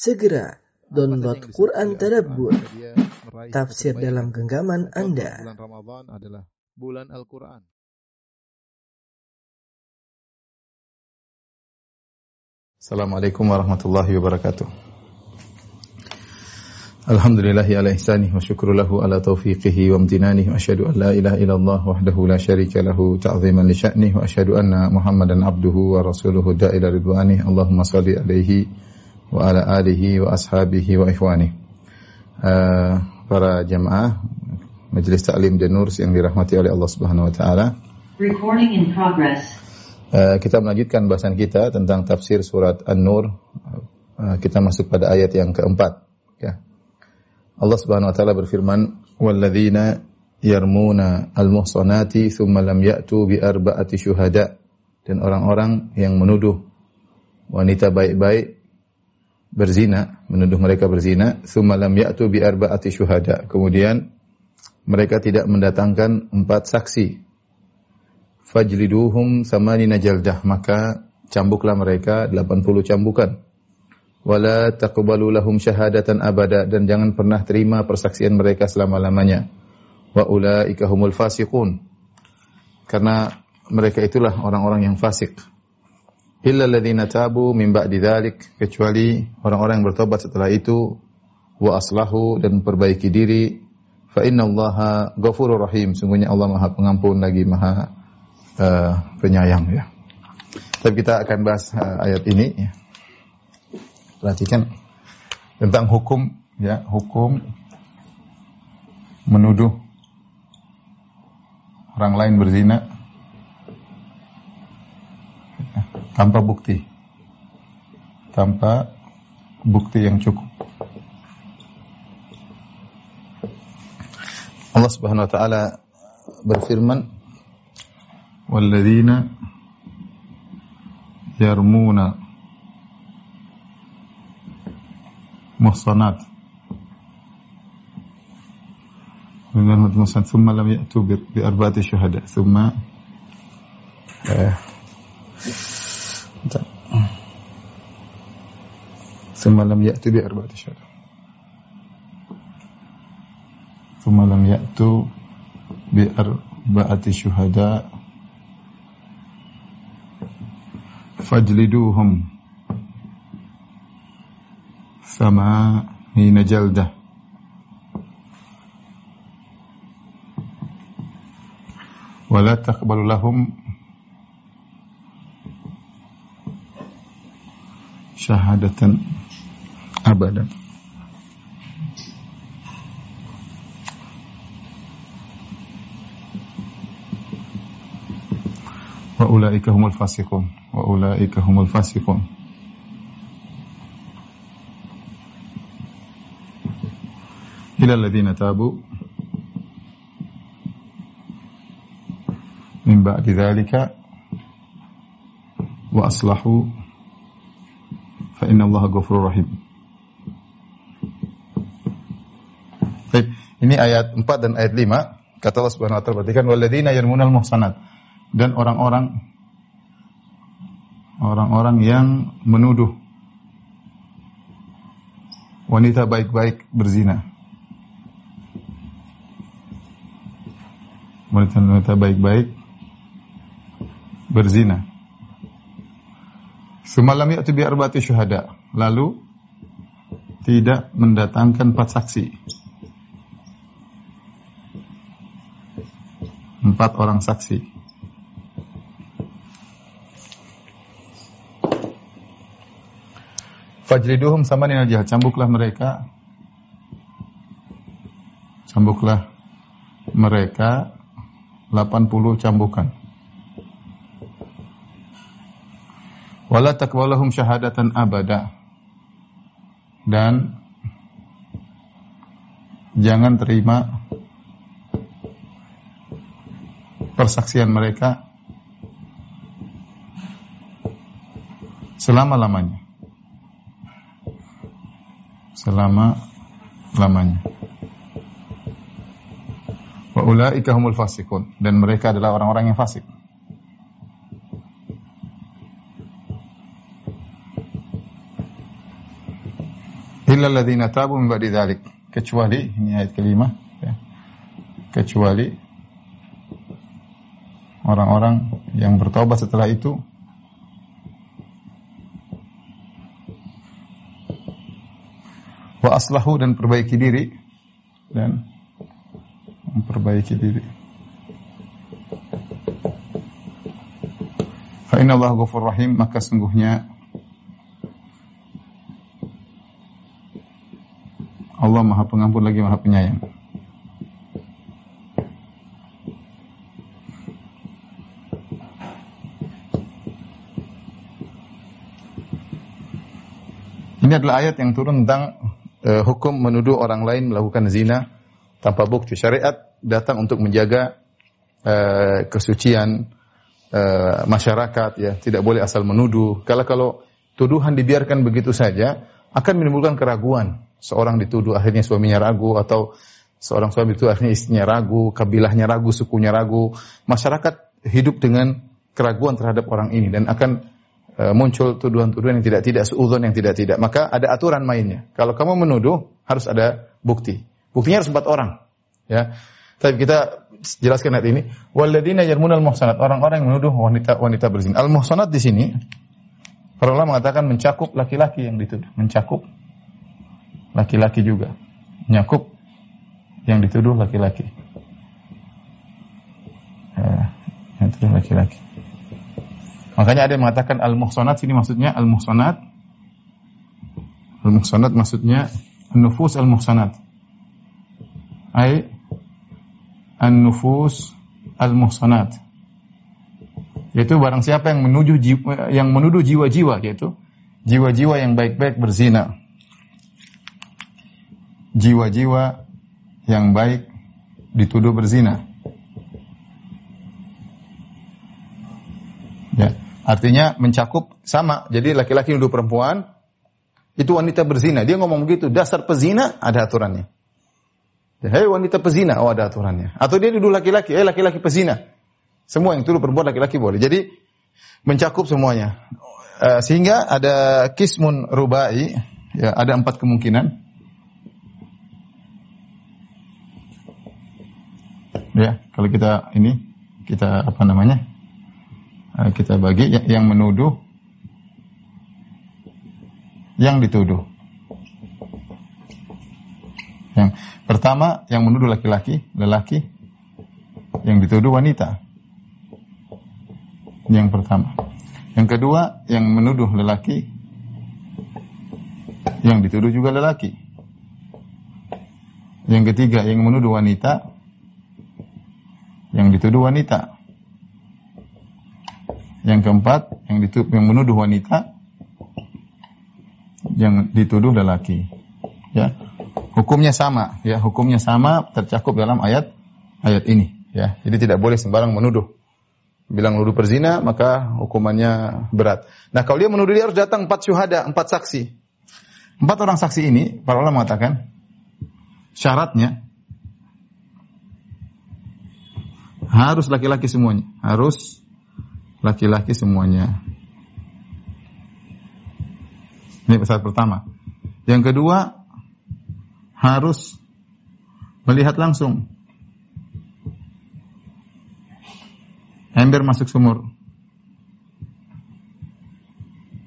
Segera download Quran Tadabbur, tafsir dalam genggaman Anda. Bulan Ramadan adalah bulan Al-Quran. Assalamualaikum warahmatullahi wabarakatuh. Alhamdulillahi ala ihsanih wa syukru lahu ala taufiqihi wa amtinanih wa asyhadu an la ilaha illallah wahdahu la syarika lahu ta'ziman li sya'nih wa asyhadu anna Muhammadan abduhu wa rasuluhu da'ila ridwanih. Allahumma salli alaihi wa ala alihi wa ashabihi wa ikhwanih. Uh, para jamaah Majelis Ta'lim dan Nur yang dirahmati oleh Allah Subhanahu wa taala. Recording in progress. Uh, kita melanjutkan bahasan kita tentang tafsir surat An-Nur. Uh, kita masuk pada ayat yang keempat. Ya. Allah Subhanahu Wa Taala berfirman, "Walladzina yarmuna al-muhsanati thumma lam ya'tu bi arba'ati syuhada." Dan orang-orang yang menuduh wanita baik-baik berzina, menuduh mereka berzina, thumma lam ya'tu bi arba'ati syuhada. Kemudian mereka tidak mendatangkan empat saksi. Fajliduhum samanina jaldah maka cambuklah mereka 80 cambukan. Wala taqbalu lahum syahadatan abada dan jangan pernah terima persaksian mereka selama-lamanya. Wa ulaika humul fasiqun. Karena mereka itulah orang-orang yang fasik illa alladziina tabu min ba'di dzalik kecuali orang-orang yang bertobat setelah itu wa aslahu dan perbaiki diri fa innallaha ghafurur rahim sungguhnya Allah Maha Pengampun lagi Maha uh, penyayang ya. Tapi kita akan bahas uh, ayat ini ya. Perhatikan tentang hukum ya, hukum menuduh orang lain berzina tanpa bukti. Tanpa bukti yang cukup. Allah Subhanahu wa taala berfirman والذين يرمون محصنات من المحصنات ثم لم يأتوا بأربعة شهداء ثم ثم لم يأتوا بأربعة شهداء ثم لم يأتوا بأربعة شهداء fajliduhum sama hina jaldah wala taqbalu lahum syahadatan abadan wa ulaika humul fasiqun wa ulaika humul fasiqun ila alladziina tabu min inna Allaha ghafurur rahim Baik, ini ayat 4 dan ayat 5 kata Allah Subhanahu wa taala perhatikan walladzina yarmunal muhsanat dan orang-orang orang-orang yang menuduh wanita baik-baik berzina. Wanita-wanita baik-baik berzina. Semalam itu biar arba'ati syuhada. Lalu tidak mendatangkan empat saksi. Empat orang saksi. Fajriduhum sama dengan jihad. Cambuklah mereka. Cambuklah mereka 80 cambukan. Wala takwalahum syahadatan abada. Dan jangan terima persaksian mereka selama-lamanya selama lamanya. Wa ulaika humul fasikun dan mereka adalah orang-orang yang fasik. Illa alladziina tabu min ba'di dzalik. Kecuali ini ayat kelima ya. Kecuali orang-orang yang bertobat setelah itu wa aslahu dan perbaiki diri dan memperbaiki diri. Fa inna Allah ghafur rahim maka sungguhnya Allah Maha Pengampun lagi Maha Penyayang. Ini adalah ayat yang turun tentang uh, hukum menuduh orang lain melakukan zina tanpa bukti. Syariat datang untuk menjaga uh, kesucian uh, masyarakat ya, tidak boleh asal menuduh. Kalau kalau tuduhan dibiarkan begitu saja akan menimbulkan keraguan. Seorang dituduh akhirnya suaminya ragu atau seorang suami itu akhirnya istrinya ragu, kabilahnya ragu, sukunya ragu. Masyarakat hidup dengan keraguan terhadap orang ini dan akan uh, muncul tuduhan-tuduhan yang tidak tidak seudon yang tidak tidak. Maka ada aturan mainnya. Kalau kamu menuduh harus ada bukti. Buktinya harus empat orang. Ya. Tapi kita jelaskan ayat ini. Waladina yarmunal muhsanat. Orang-orang yang menuduh wanita wanita berzina. Al muhsanat di sini para ulama mengatakan mencakup laki-laki yang dituduh, mencakup laki-laki juga. Nyakup yang dituduh laki-laki. Ya, yang dituduh laki-laki. Makanya ada yang mengatakan al-muhsanat sini maksudnya al-muhsanat. Al-muhsanat maksudnya nufus al-muhsanat. Ai an-nufus al-muhsanat. Yaitu barang siapa yang menuju yang menuduh jiwa-jiwa yaitu jiwa-jiwa yang baik-baik berzina. Jiwa-jiwa yang baik dituduh berzina. Ya, artinya mencakup sama. Jadi laki-laki nuduh perempuan itu wanita berzina. Dia ngomong begitu, dasar pezina ada aturannya. Hei wanita pezina, oh ada aturannya. Atau dia nuduh laki-laki, eh laki-laki pezina. Semua yang tuduh perbuatan laki-laki boleh. Jadi mencakup semuanya. Uh, sehingga ada kismun rubai, ya ada empat kemungkinan. Ya, kalau kita ini kita apa namanya? Uh, kita bagi yang, yang menuduh yang dituduh. Yang pertama yang menuduh laki-laki, lelaki yang dituduh wanita. Yang pertama. Yang kedua, yang menuduh lelaki, yang dituduh juga lelaki. Yang ketiga, yang menuduh wanita, yang dituduh wanita. Yang keempat, yang dituduh, yang menuduh wanita, yang dituduh lelaki. Ya, hukumnya sama. Ya, hukumnya sama tercakup dalam ayat ayat ini. Ya, jadi tidak boleh sembarang menuduh bilang nuduh perzina, maka hukumannya berat. Nah, kalau dia menuduh dia harus datang empat syuhada, empat saksi. Empat orang saksi ini, para ulama mengatakan, syaratnya harus laki-laki semuanya. Harus laki-laki semuanya. Ini syarat pertama. Yang kedua, harus melihat langsung ember masuk sumur.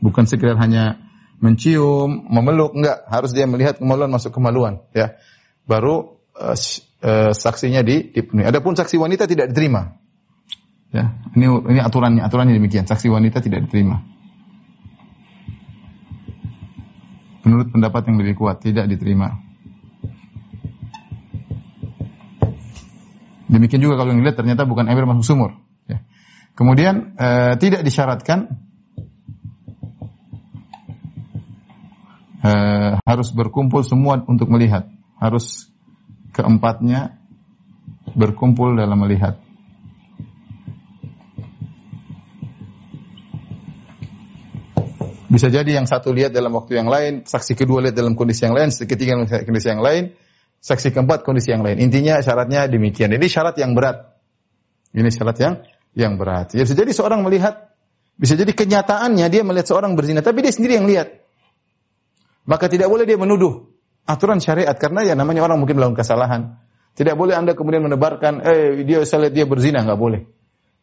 Bukan sekedar hanya mencium, memeluk, enggak. Harus dia melihat kemaluan masuk kemaluan, ya. Baru uh, uh, saksinya di, dipenuhi. Adapun saksi wanita tidak diterima. Ya, ini ini aturannya, aturannya demikian. Saksi wanita tidak diterima. Menurut pendapat yang lebih kuat, tidak diterima. Demikian juga kalau yang dilihat ternyata bukan ember masuk sumur. Kemudian e, tidak disyaratkan e, harus berkumpul semua untuk melihat. Harus keempatnya berkumpul dalam melihat. Bisa jadi yang satu lihat dalam waktu yang lain, saksi kedua lihat dalam kondisi yang lain, saksi ketiga kondisi yang lain, saksi keempat kondisi yang lain. Intinya syaratnya demikian. Ini syarat yang berat. Ini syarat yang yang berat. Ya bisa jadi seorang melihat, bisa jadi kenyataannya dia melihat seorang berzina, tapi dia sendiri yang lihat. Maka tidak boleh dia menuduh aturan syariat karena ya namanya orang mungkin melakukan kesalahan. Tidak boleh Anda kemudian menebarkan eh dia saya lihat dia berzina, nggak boleh.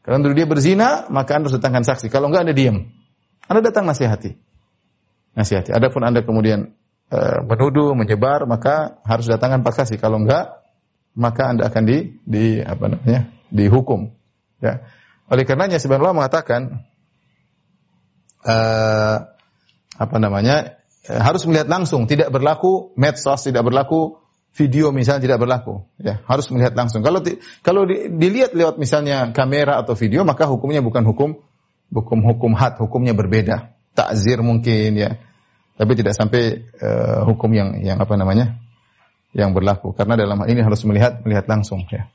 Kalau dia berzina, maka Anda harus datangkan saksi. Kalau enggak Anda diam. Anda datang nasihati. Nasihati. Adapun Anda kemudian uh, menuduh, menyebar, maka harus datangkan saksi. Kalau enggak, maka Anda akan di di apa namanya? dihukum. Ya. Oleh karenanya sebenarnya mengatakan uh, apa namanya? harus melihat langsung, tidak berlaku medsos, tidak berlaku video misalnya tidak berlaku, ya harus melihat langsung. Kalau di, kalau di, dilihat lewat misalnya kamera atau video, maka hukumnya bukan hukum hukum hukum had, hukumnya berbeda, takzir mungkin ya, tapi tidak sampai uh, hukum yang yang apa namanya yang berlaku. Karena dalam hal ini harus melihat melihat langsung ya.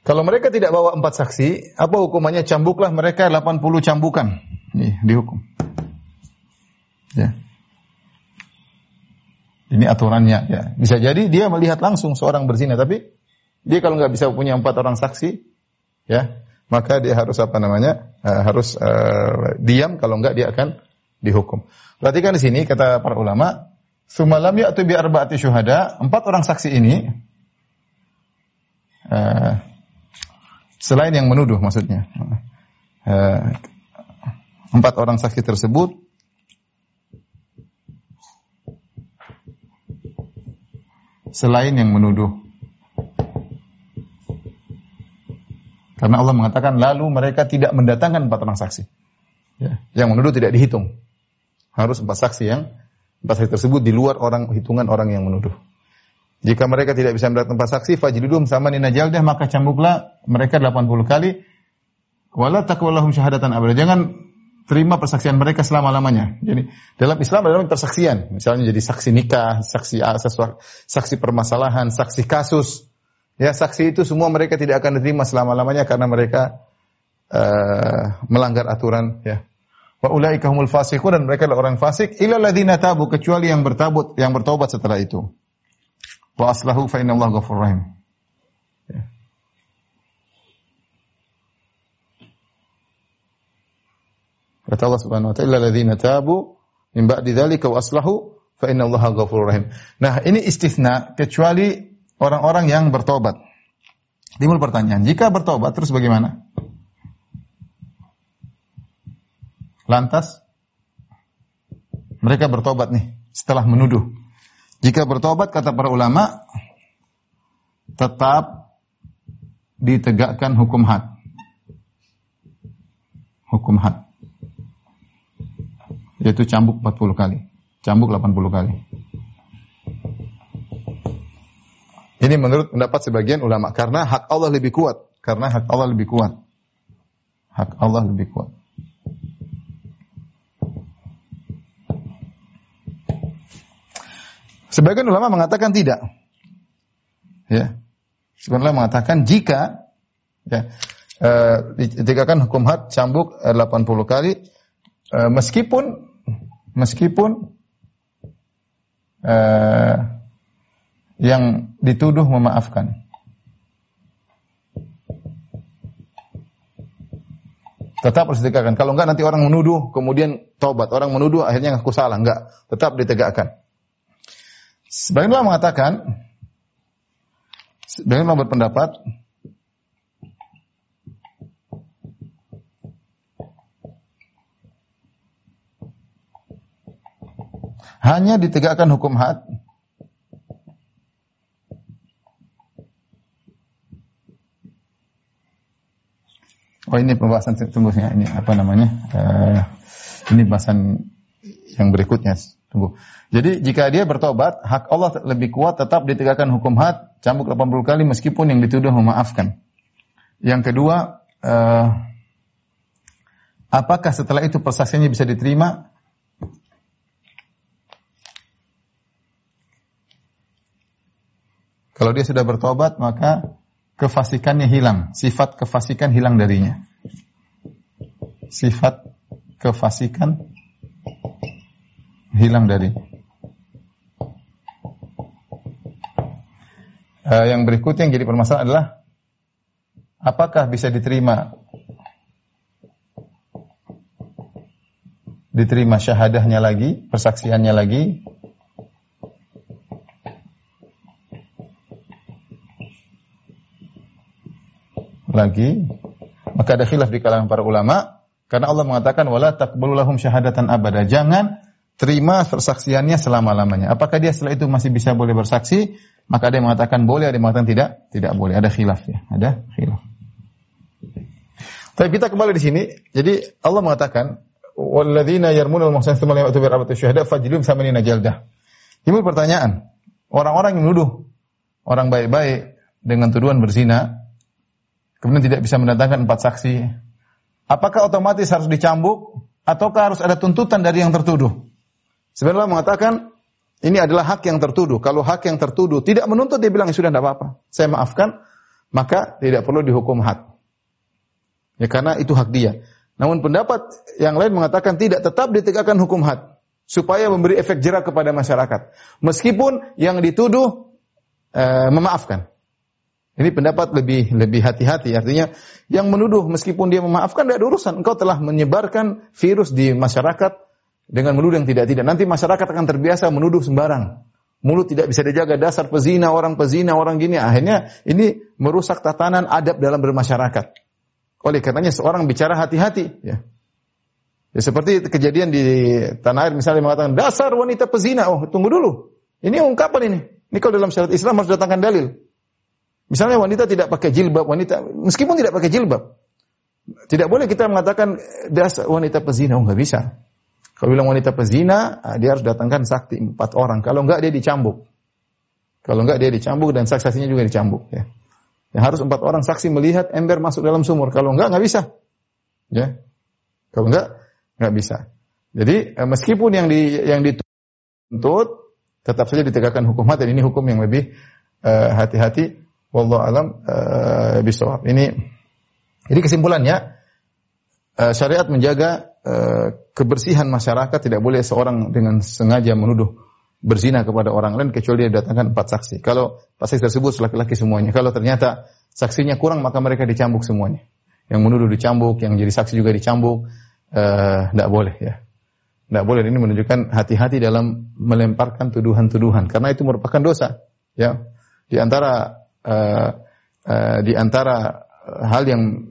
Kalau mereka tidak bawa empat saksi, apa hukumannya? Cambuklah mereka 80 cambukan. Nih, dihukum. Ya. Ini aturannya ya. Bisa jadi dia melihat langsung seorang berzina tapi dia kalau nggak bisa punya empat orang saksi ya maka dia harus apa namanya uh, harus uh, diam kalau nggak dia akan dihukum. Perhatikan di sini kata para ulama Sumalam ya'tu bi arba'ati syuhada, empat orang saksi ini uh, selain yang menuduh maksudnya. Uh, empat orang saksi tersebut selain yang menuduh. Karena Allah mengatakan lalu mereka tidak mendatangkan empat orang saksi. Ya. Yang menuduh tidak dihitung. Harus empat saksi yang empat saksi tersebut di luar orang hitungan orang yang menuduh. Jika mereka tidak bisa mendatangkan empat saksi, fajlidum sama nina jaldah maka cambuklah mereka 80 kali. Wala takwalahum syahadatan abada. Jangan terima persaksian mereka selama-lamanya. Jadi dalam Islam adalah persaksian, misalnya jadi saksi nikah, saksi saksi permasalahan, saksi kasus. Ya, saksi itu semua mereka tidak akan diterima selama-lamanya karena mereka uh, melanggar aturan ya. Wa ulaika humul fasiqun dan mereka adalah orang fasik illa ladzina tabu kecuali yang bertabut yang bertobat setelah itu. Wa aslahu fa inna Allah ghafurur rahim. Ya. Kata Allah Subhanahu wa taala, "Alladzina tabu min ba'di dzalika wa aslahu fa inna Allaha ghafurur rahim." Nah, ini istisna kecuali orang-orang yang bertobat. Timbul pertanyaan, jika bertobat terus bagaimana? Lantas mereka bertobat nih setelah menuduh. Jika bertobat kata para ulama tetap ditegakkan hukum had. Hukum had yaitu cambuk 40 kali. Cambuk 80 kali. Ini menurut pendapat sebagian ulama karena hak Allah lebih kuat, karena hak Allah lebih kuat. Hak Allah lebih kuat. Sebagian ulama mengatakan tidak. Ya. Sebagian ulama mengatakan jika ya, uh, kan hukum had cambuk 80 kali uh, meskipun meskipun uh, yang dituduh memaafkan. Tetap harus ditegakkan. Kalau enggak nanti orang menuduh, kemudian taubat. Orang menuduh akhirnya ngaku salah. Enggak. Tetap ditegakkan. Sebagian ulama mengatakan, sebagian ulama berpendapat, hanya ditegakkan hukum had Oh ini pembahasan tunggu ini apa namanya? Uh, ini bahasan yang berikutnya. Tunggu. Jadi jika dia bertobat, hak Allah lebih kuat tetap ditegakkan hukum had cambuk 80 kali meskipun yang dituduh memaafkan. Yang kedua, uh, apakah setelah itu persaksiannya bisa diterima? Kalau dia sudah bertobat, maka kefasikannya hilang. Sifat kefasikan hilang darinya. Sifat kefasikan hilang dari. Uh, yang berikutnya yang jadi permasalahan adalah apakah bisa diterima diterima syahadahnya lagi, persaksiannya lagi. Lagi, maka ada khilaf di kalangan para ulama karena Allah mengatakan wala taqbalu lahum syahadatan abada. Jangan terima persaksiannya selama-lamanya. Apakah dia setelah itu masih bisa boleh bersaksi? Maka ada yang mengatakan boleh, ada yang mengatakan tidak, tidak boleh. Ada khilaf ya, ada khilaf. Tapi kita kembali di sini. Jadi Allah mengatakan walladzina yarmuna al-muhsanat tsumma lam ya'tu bi arba'ati syuhada fajlum samanina jaldah. Ini pertanyaan. Orang-orang yang menuduh orang baik-baik dengan tuduhan berzina kemudian tidak bisa mendatangkan empat saksi, apakah otomatis harus dicambuk ataukah harus ada tuntutan dari yang tertuduh? Sebenarnya mengatakan ini adalah hak yang tertuduh. Kalau hak yang tertuduh tidak menuntut dia bilang ya sudah tidak apa-apa. Saya maafkan, maka tidak perlu dihukum had. Ya karena itu hak dia. Namun pendapat yang lain mengatakan tidak tetap ditegakkan hukum had supaya memberi efek jerak kepada masyarakat. Meskipun yang dituduh e, memaafkan. Ini pendapat lebih lebih hati-hati. Artinya yang menuduh meskipun dia memaafkan tidak ada urusan. Engkau telah menyebarkan virus di masyarakat dengan menuduh yang tidak-tidak. Nanti masyarakat akan terbiasa menuduh sembarang. Mulut tidak bisa dijaga dasar pezina, orang pezina, orang gini. Akhirnya ini merusak tatanan adab dalam bermasyarakat. Oleh karenanya seorang bicara hati-hati. Ya. ya seperti kejadian di tanah air misalnya mengatakan dasar wanita pezina. Oh tunggu dulu. Ini ungkapan ini. Ini kalau dalam syariat Islam harus datangkan dalil. Misalnya wanita tidak pakai jilbab, wanita meskipun tidak pakai jilbab, tidak boleh kita mengatakan dasar wanita pezina. Oh nggak bisa. Kalau bilang wanita pezina, ah, dia harus datangkan sakti empat orang. Kalau enggak dia dicambuk. Kalau enggak dia dicambuk dan saksinya juga dicambuk. Ya. Ya, harus empat orang saksi melihat ember masuk dalam sumur. Kalau enggak, enggak bisa. Ya. Kalau enggak, enggak bisa. Jadi eh, meskipun yang di yang dituntut tetap saja ditegakkan hukum mati. Ini hukum yang lebih uh, hati-hati. Wallahu alam uh, bisawab. Ini jadi kesimpulannya uh, syariat menjaga uh, kebersihan masyarakat tidak boleh seorang dengan sengaja menuduh berzina kepada orang lain kecuali dia datangkan empat saksi. Kalau empat saksi tersebut laki-laki semuanya. Kalau ternyata saksinya kurang maka mereka dicambuk semuanya. Yang menuduh dicambuk, yang jadi saksi juga dicambuk. Tidak uh, boleh ya. Tidak boleh. Ini menunjukkan hati-hati dalam melemparkan tuduhan-tuduhan karena itu merupakan dosa. Ya, di antara uh, uh, di antara hal yang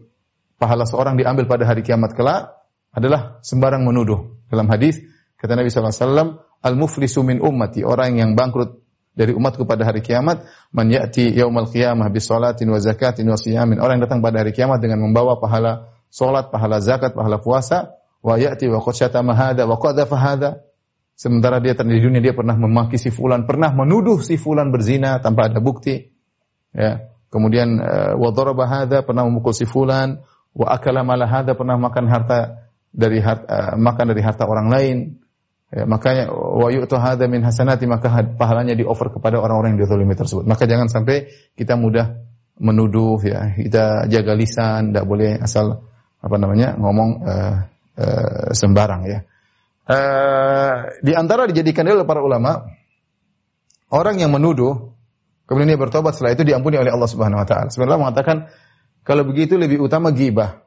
pahala seorang diambil pada hari kiamat kelak adalah sembarang menuduh. Dalam hadis kata Nabi SAW, al-muflisu min ummati, orang yang bangkrut dari umatku pada hari kiamat, man ya'ti yaumal qiyamah bi salatin wa zakatin wa siyamin. Orang yang datang pada hari kiamat dengan membawa pahala salat, pahala zakat, pahala puasa, wa ya'ti wa qad syatama wa. Sementara dia di dunia dia pernah memaki si fulan, pernah menuduh si fulan berzina tanpa ada bukti. Ya. Kemudian uh, wa daraba pernah memukul si fulan, wa akala mala hadha pernah makan harta dari harta, uh, makan dari harta orang lain. Ya, makanya wa yu'tu hadza min hasanati maka pahalanya di offer kepada orang-orang yang dizalimi tersebut. Maka jangan sampai kita mudah menuduh ya, kita jaga lisan, tidak boleh asal apa namanya ngomong uh, uh, sembarang ya. Uh, di antara dijadikan oleh para ulama orang yang menuduh kemudian dia bertobat setelah itu diampuni oleh Allah Subhanahu wa taala. Sebenarnya mengatakan kalau begitu lebih utama gibah.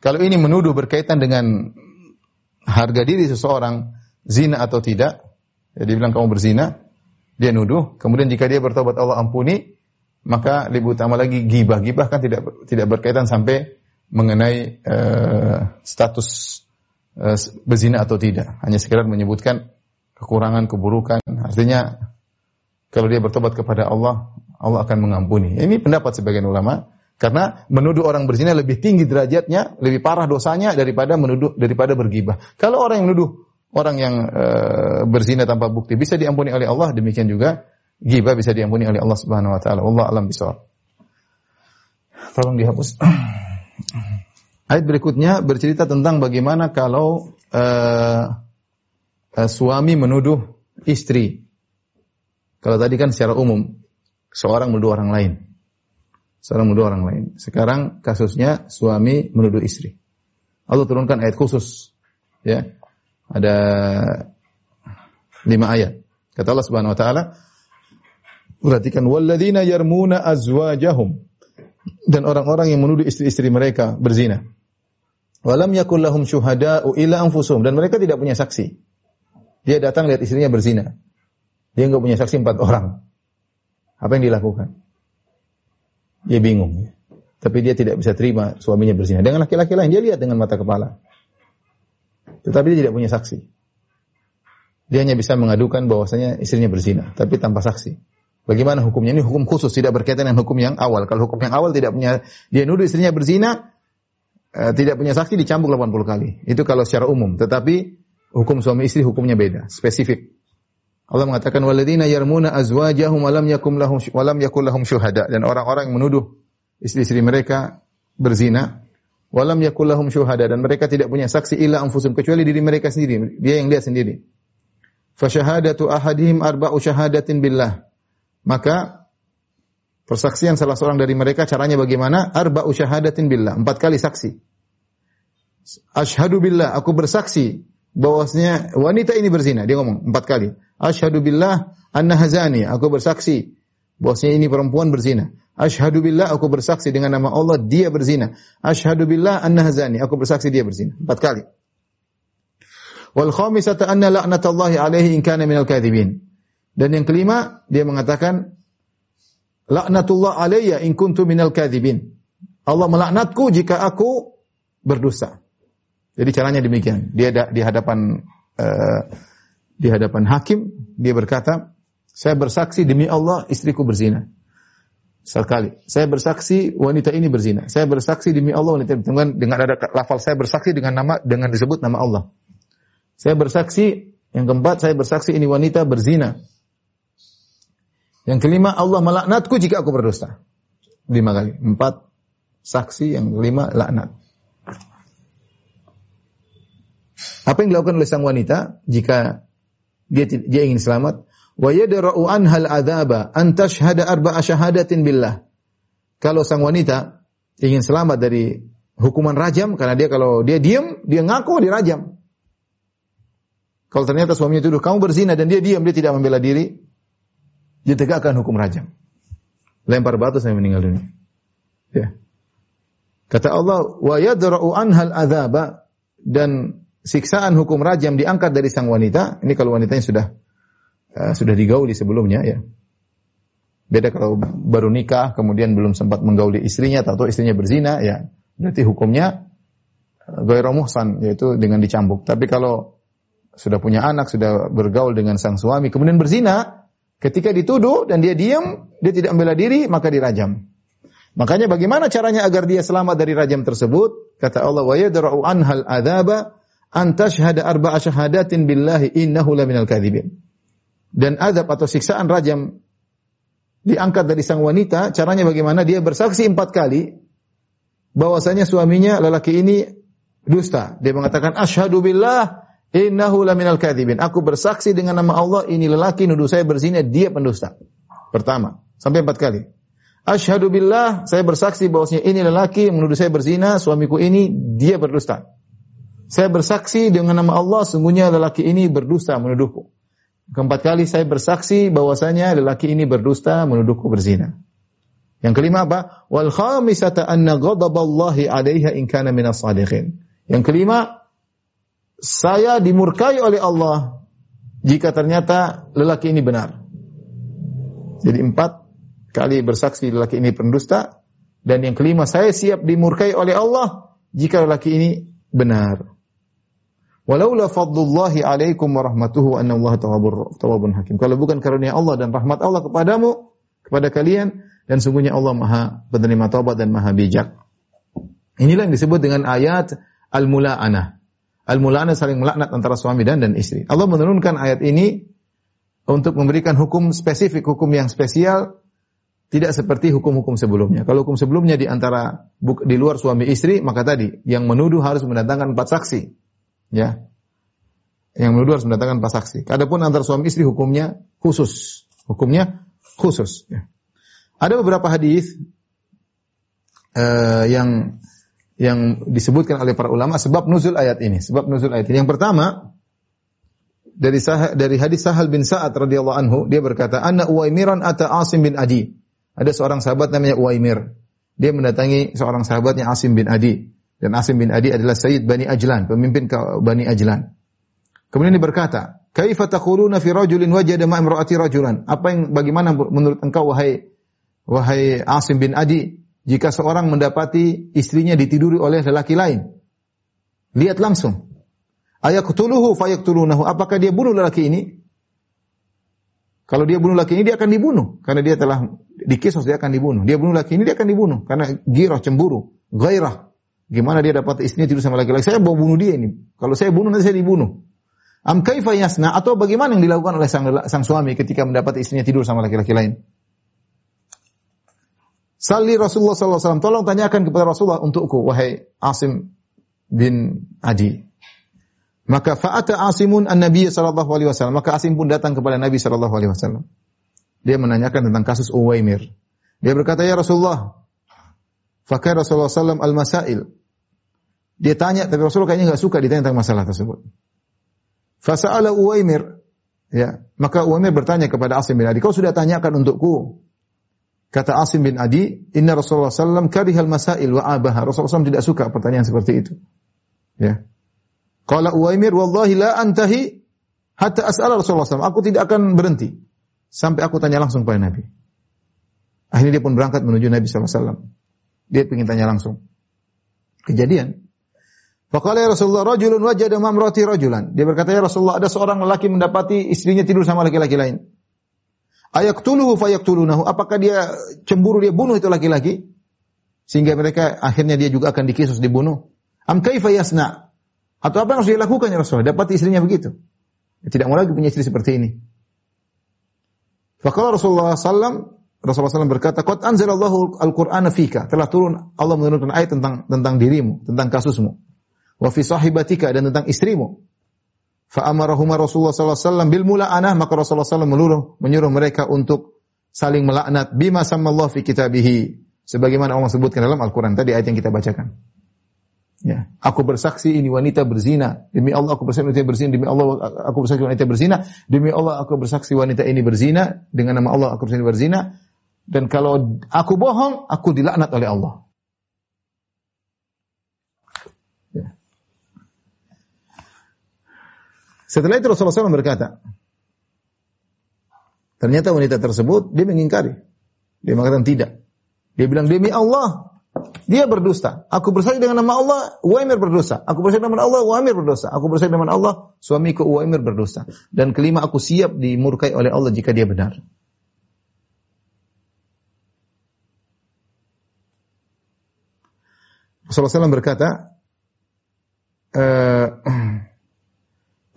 Kalau ini menuduh berkaitan dengan harga diri seseorang, zina atau tidak. Ya, dia bilang kamu berzina, dia nuduh. Kemudian jika dia bertobat Allah ampuni, maka lebih utama lagi gibah. Gibah kan tidak tidak berkaitan sampai mengenai uh, status uh, berzina atau tidak. Hanya sekedar menyebutkan kekurangan, keburukan. Artinya kalau dia bertobat kepada Allah, Allah akan mengampuni. Ini pendapat sebagian ulama. Karena menuduh orang berzina lebih tinggi derajatnya, lebih parah dosanya daripada menuduh daripada bergibah. Kalau orang yang menuduh orang yang e, berzina tanpa bukti bisa diampuni oleh Allah, demikian juga ghibah bisa diampuni oleh Allah Subhanahu wa taala. Allah alam bisawab. Tolong dihapus. Ayat berikutnya bercerita tentang bagaimana kalau e, e, suami menuduh istri. Kalau tadi kan secara umum seorang menuduh orang lain. Seorang menuduh orang lain. Sekarang kasusnya suami menuduh istri. Allah turunkan ayat khusus ya ada lima ayat. Kata Allah Subhanahu wa taala, perhatikan walladzina yarmuna azwajahum dan orang-orang yang menuduh istri-istri mereka berzina. Walam yakul lahum syuhada'u illa anfusuhum dan mereka tidak punya saksi. Dia datang lihat istrinya berzina. Dia enggak punya saksi empat orang. Apa yang dilakukan? Dia bingung. Tapi dia tidak bisa terima suaminya berzina. Dengan laki-laki lain, dia lihat dengan mata kepala. Tetapi dia tidak punya saksi. Dia hanya bisa mengadukan bahwasanya istrinya berzina, tapi tanpa saksi. Bagaimana hukumnya? Ini hukum khusus, tidak berkaitan dengan hukum yang awal. Kalau hukum yang awal tidak punya, dia nuduh istrinya berzina, Eh, tidak punya saksi dicambuk 80 kali. Itu kalau secara umum. Tetapi hukum suami istri hukumnya beda, spesifik. Allah mengatakan waladina yarmuna azwajahum walam yakum lahum walam yakul lahum syuhada. Dan orang-orang yang menuduh istri-istri mereka berzina walam yakul lahum syuhada. Dan mereka tidak punya saksi illa anfusum kecuali diri mereka sendiri dia yang lihat sendiri. Fa syahadatu ahadihim arba'u syahadatin billah. Maka Persaksian salah seorang dari mereka caranya bagaimana? Arba'u syahadatin billah, empat kali saksi. Ashadu billah, aku bersaksi bahwasanya wanita ini berzina. Dia ngomong empat kali. Ashadu billah anna hazani, aku bersaksi bahwasanya ini perempuan berzina. Ashadu billah, aku bersaksi dengan nama Allah dia berzina. Ashadu billah anna hazani, aku bersaksi dia berzina. Empat kali. Wal khamisata anna la'natallahi alaihi in kana minal kadhibin. Dan yang kelima, dia mengatakan Laknatullah alayya in kuntu minal kadhibin. Allah melaknatku jika aku berdosa. Jadi caranya demikian. Dia di hadapan uh, di hadapan hakim dia berkata, saya bersaksi demi Allah istriku berzina. Sekali. Saya bersaksi wanita ini berzina. Saya bersaksi demi Allah wanita dengan dengan ada lafal saya bersaksi dengan nama dengan disebut nama Allah. Saya bersaksi yang keempat saya bersaksi ini wanita berzina. Yang kelima, Allah melaknatku jika aku berdosa. Lima kali. Empat, saksi. Yang kelima, laknat. Apa yang dilakukan oleh sang wanita jika dia dia ingin selamat? Wa yadra'u anhal adzaba an tashhada arba'a syahadatin billah. Kalau sang wanita ingin selamat dari hukuman rajam karena dia kalau dia diam, dia ngaku dirajam. Kalau ternyata suaminya tuduh kamu berzina dan dia diam, dia tidak membela diri, ditegakkan hukum rajam. Lempar batu sampai meninggal dunia. Ya. Kata Allah, wa yadra'u anhal adzaba dan siksaan hukum rajam diangkat dari sang wanita. Ini kalau wanitanya sudah uh, sudah digauli sebelumnya ya. Beda kalau baru nikah kemudian belum sempat menggauli istrinya atau istrinya berzina ya. Berarti hukumnya uh, ghairu muhsan yaitu dengan dicambuk. Tapi kalau sudah punya anak, sudah bergaul dengan sang suami kemudian berzina, Ketika dituduh dan dia diam, dia tidak membela diri, maka dirajam. Makanya bagaimana caranya agar dia selamat dari rajam tersebut? Kata Allah, "Wa yadra'u anhal adzaba an tashhada arba'a syahadatin billahi innahu laminal kadzibin." Dan azab atau siksaan rajam diangkat dari sang wanita, caranya bagaimana? Dia bersaksi empat kali bahwasanya suaminya lelaki ini dusta. Dia mengatakan asyhadu billah Innahu laminal kadhibin. Aku bersaksi dengan nama Allah ini lelaki nuduh saya berzina, dia pendusta. Pertama, sampai empat kali. Asyhadu billah, saya bersaksi bahwasanya ini lelaki menuduh saya berzina, suamiku ini dia berdusta. Saya bersaksi dengan nama Allah, sungguhnya lelaki ini berdusta menuduhku. Keempat kali saya bersaksi bahwasanya lelaki ini berdusta menuduhku berzina. Yang kelima apa? Wal khamisata anna ghadaballahi 'alaiha in kana minas sadiqin. Yang kelima, saya dimurkai oleh Allah jika ternyata lelaki ini benar. Jadi empat kali bersaksi lelaki ini pendusta dan yang kelima saya siap dimurkai oleh Allah jika lelaki ini benar. Walaula fadlullahi alaikum wa rahmatuhu anna Allah tawabun hakim. Kalau bukan karunia Allah dan rahmat Allah kepadamu, kepada kalian, dan sungguhnya Allah maha penerima taubat dan maha bijak. Inilah yang disebut dengan ayat al-mula'anah. Al-mulana saling melaknat antara suami dan dan istri. Allah menurunkan ayat ini untuk memberikan hukum spesifik, hukum yang spesial tidak seperti hukum-hukum sebelumnya. Kalau hukum sebelumnya di antara di luar suami istri, maka tadi yang menuduh harus mendatangkan empat saksi. Ya. Yang menuduh harus mendatangkan empat saksi. Adapun antara suami istri hukumnya khusus. Hukumnya khusus. Ya. Ada beberapa hadis uh, yang yang disebutkan oleh para ulama sebab nuzul ayat ini. Sebab nuzul ayat ini. Yang pertama dari sah, dari hadis Sahal bin Sa'ad radhiyallahu anhu dia berkata, "Anna Uwaimiran ata Asim bin Adi." Ada seorang sahabat namanya Uwaimir. Dia mendatangi seorang sahabatnya Asim bin Adi. Dan Asim bin Adi adalah Sayyid Bani Ajlan, pemimpin Bani Ajlan. Kemudian dia berkata, "Kaifa taquluna fi rajulin wajada ma'a imra'ati rajulan?" Apa yang bagaimana menurut engkau wahai wahai Asim bin Adi jika seorang mendapati istrinya ditiduri oleh lelaki lain? Lihat langsung. Ayaqtuluhu fayaqtulunahu. Apakah dia bunuh lelaki ini? Kalau dia bunuh laki ini dia akan dibunuh karena dia telah dikisos dia akan dibunuh. Dia bunuh laki ini dia akan dibunuh karena girah cemburu, gairah. Gimana dia dapat istrinya tidur sama laki-laki? Saya mau bunuh dia ini. Kalau saya bunuh nanti saya dibunuh. Am kaifa yasna atau bagaimana yang dilakukan oleh sang, sang suami ketika mendapat istrinya tidur sama laki-laki lain? Salli Rasulullah SAW. Tolong tanyakan kepada Rasulullah untukku, wahai Asim bin Adi. Maka fa'ata Asimun an-Nabi sallallahu alaihi wasallam. Maka Asim pun datang kepada Nabi sallallahu alaihi wasallam. Dia menanyakan tentang kasus Uwaimir. Dia berkata, "Ya Rasulullah, fakir Rasulullah sallam al-masail." Dia tanya, tapi Rasulullah kayaknya enggak suka ditanya tentang masalah tersebut. Fasa'ala Uwaimir. Ya, maka Uwaimir bertanya kepada Asim bin Adi, "Kau sudah tanyakan untukku?" Kata Asim bin Adi, "Inna Rasulullah sallam karihal masail wa abaha." Rasulullah SAW tidak suka pertanyaan seperti itu. Ya. Qala Uwaimir, wallahi la antahi hatta as'ala Rasulullah SAW. Aku tidak akan berhenti sampai aku tanya langsung pada Nabi. Akhirnya dia pun berangkat menuju Nabi SAW. Dia ingin tanya langsung. Kejadian. Faqala ya Rasulullah, rajulun wajada mamrati rajulan. Dia berkata, ya Rasulullah, ada seorang lelaki mendapati istrinya tidur sama laki-laki lain. Ayaktuluhu fayaktulunahu. Apakah dia cemburu, dia bunuh itu laki-laki? Sehingga mereka akhirnya dia juga akan dikisus, dibunuh. Am yasna? Atau apa yang harus dia lakukan ya Rasulullah? Dapat istrinya begitu. Tidak mau lagi punya istri seperti ini. Fakala Rasulullah SAW, Rasulullah SAW berkata, Qad anzalallahu al-Qur'ana fika. Telah turun Allah menurunkan ayat tentang tentang dirimu, tentang kasusmu. Wa fi sahibatika dan tentang istrimu. Fa amarahuma Rasulullah SAW bil mula'anah, maka Rasulullah SAW menyuruh, menyuruh mereka untuk saling melaknat bima sammallahu fi kitabihi. Sebagaimana Allah sebutkan dalam Al-Quran. Tadi ayat yang kita bacakan. Ya, aku bersaksi ini wanita berzina. Demi Allah aku bersaksi wanita berzina. Demi Allah aku bersaksi wanita berzina. Demi Allah aku bersaksi wanita ini berzina. Dengan nama Allah aku bersaksi berzina. Dan kalau aku bohong, aku dilaknat oleh Allah. Ya. Setelah itu Rasulullah SAW berkata, ternyata wanita tersebut dia mengingkari. Dia mengatakan tidak. Dia bilang demi Allah dia berdusta. Aku bersaksi dengan nama Allah, Uwaimir berdosa. Aku bersaksi dengan nama Allah, Uwaimir berdosa. Aku bersaksi dengan nama Allah, suamiku Uwaimir berdosa. Dan kelima, aku siap dimurkai oleh Allah jika dia benar. Rasulullah SAW berkata, eh,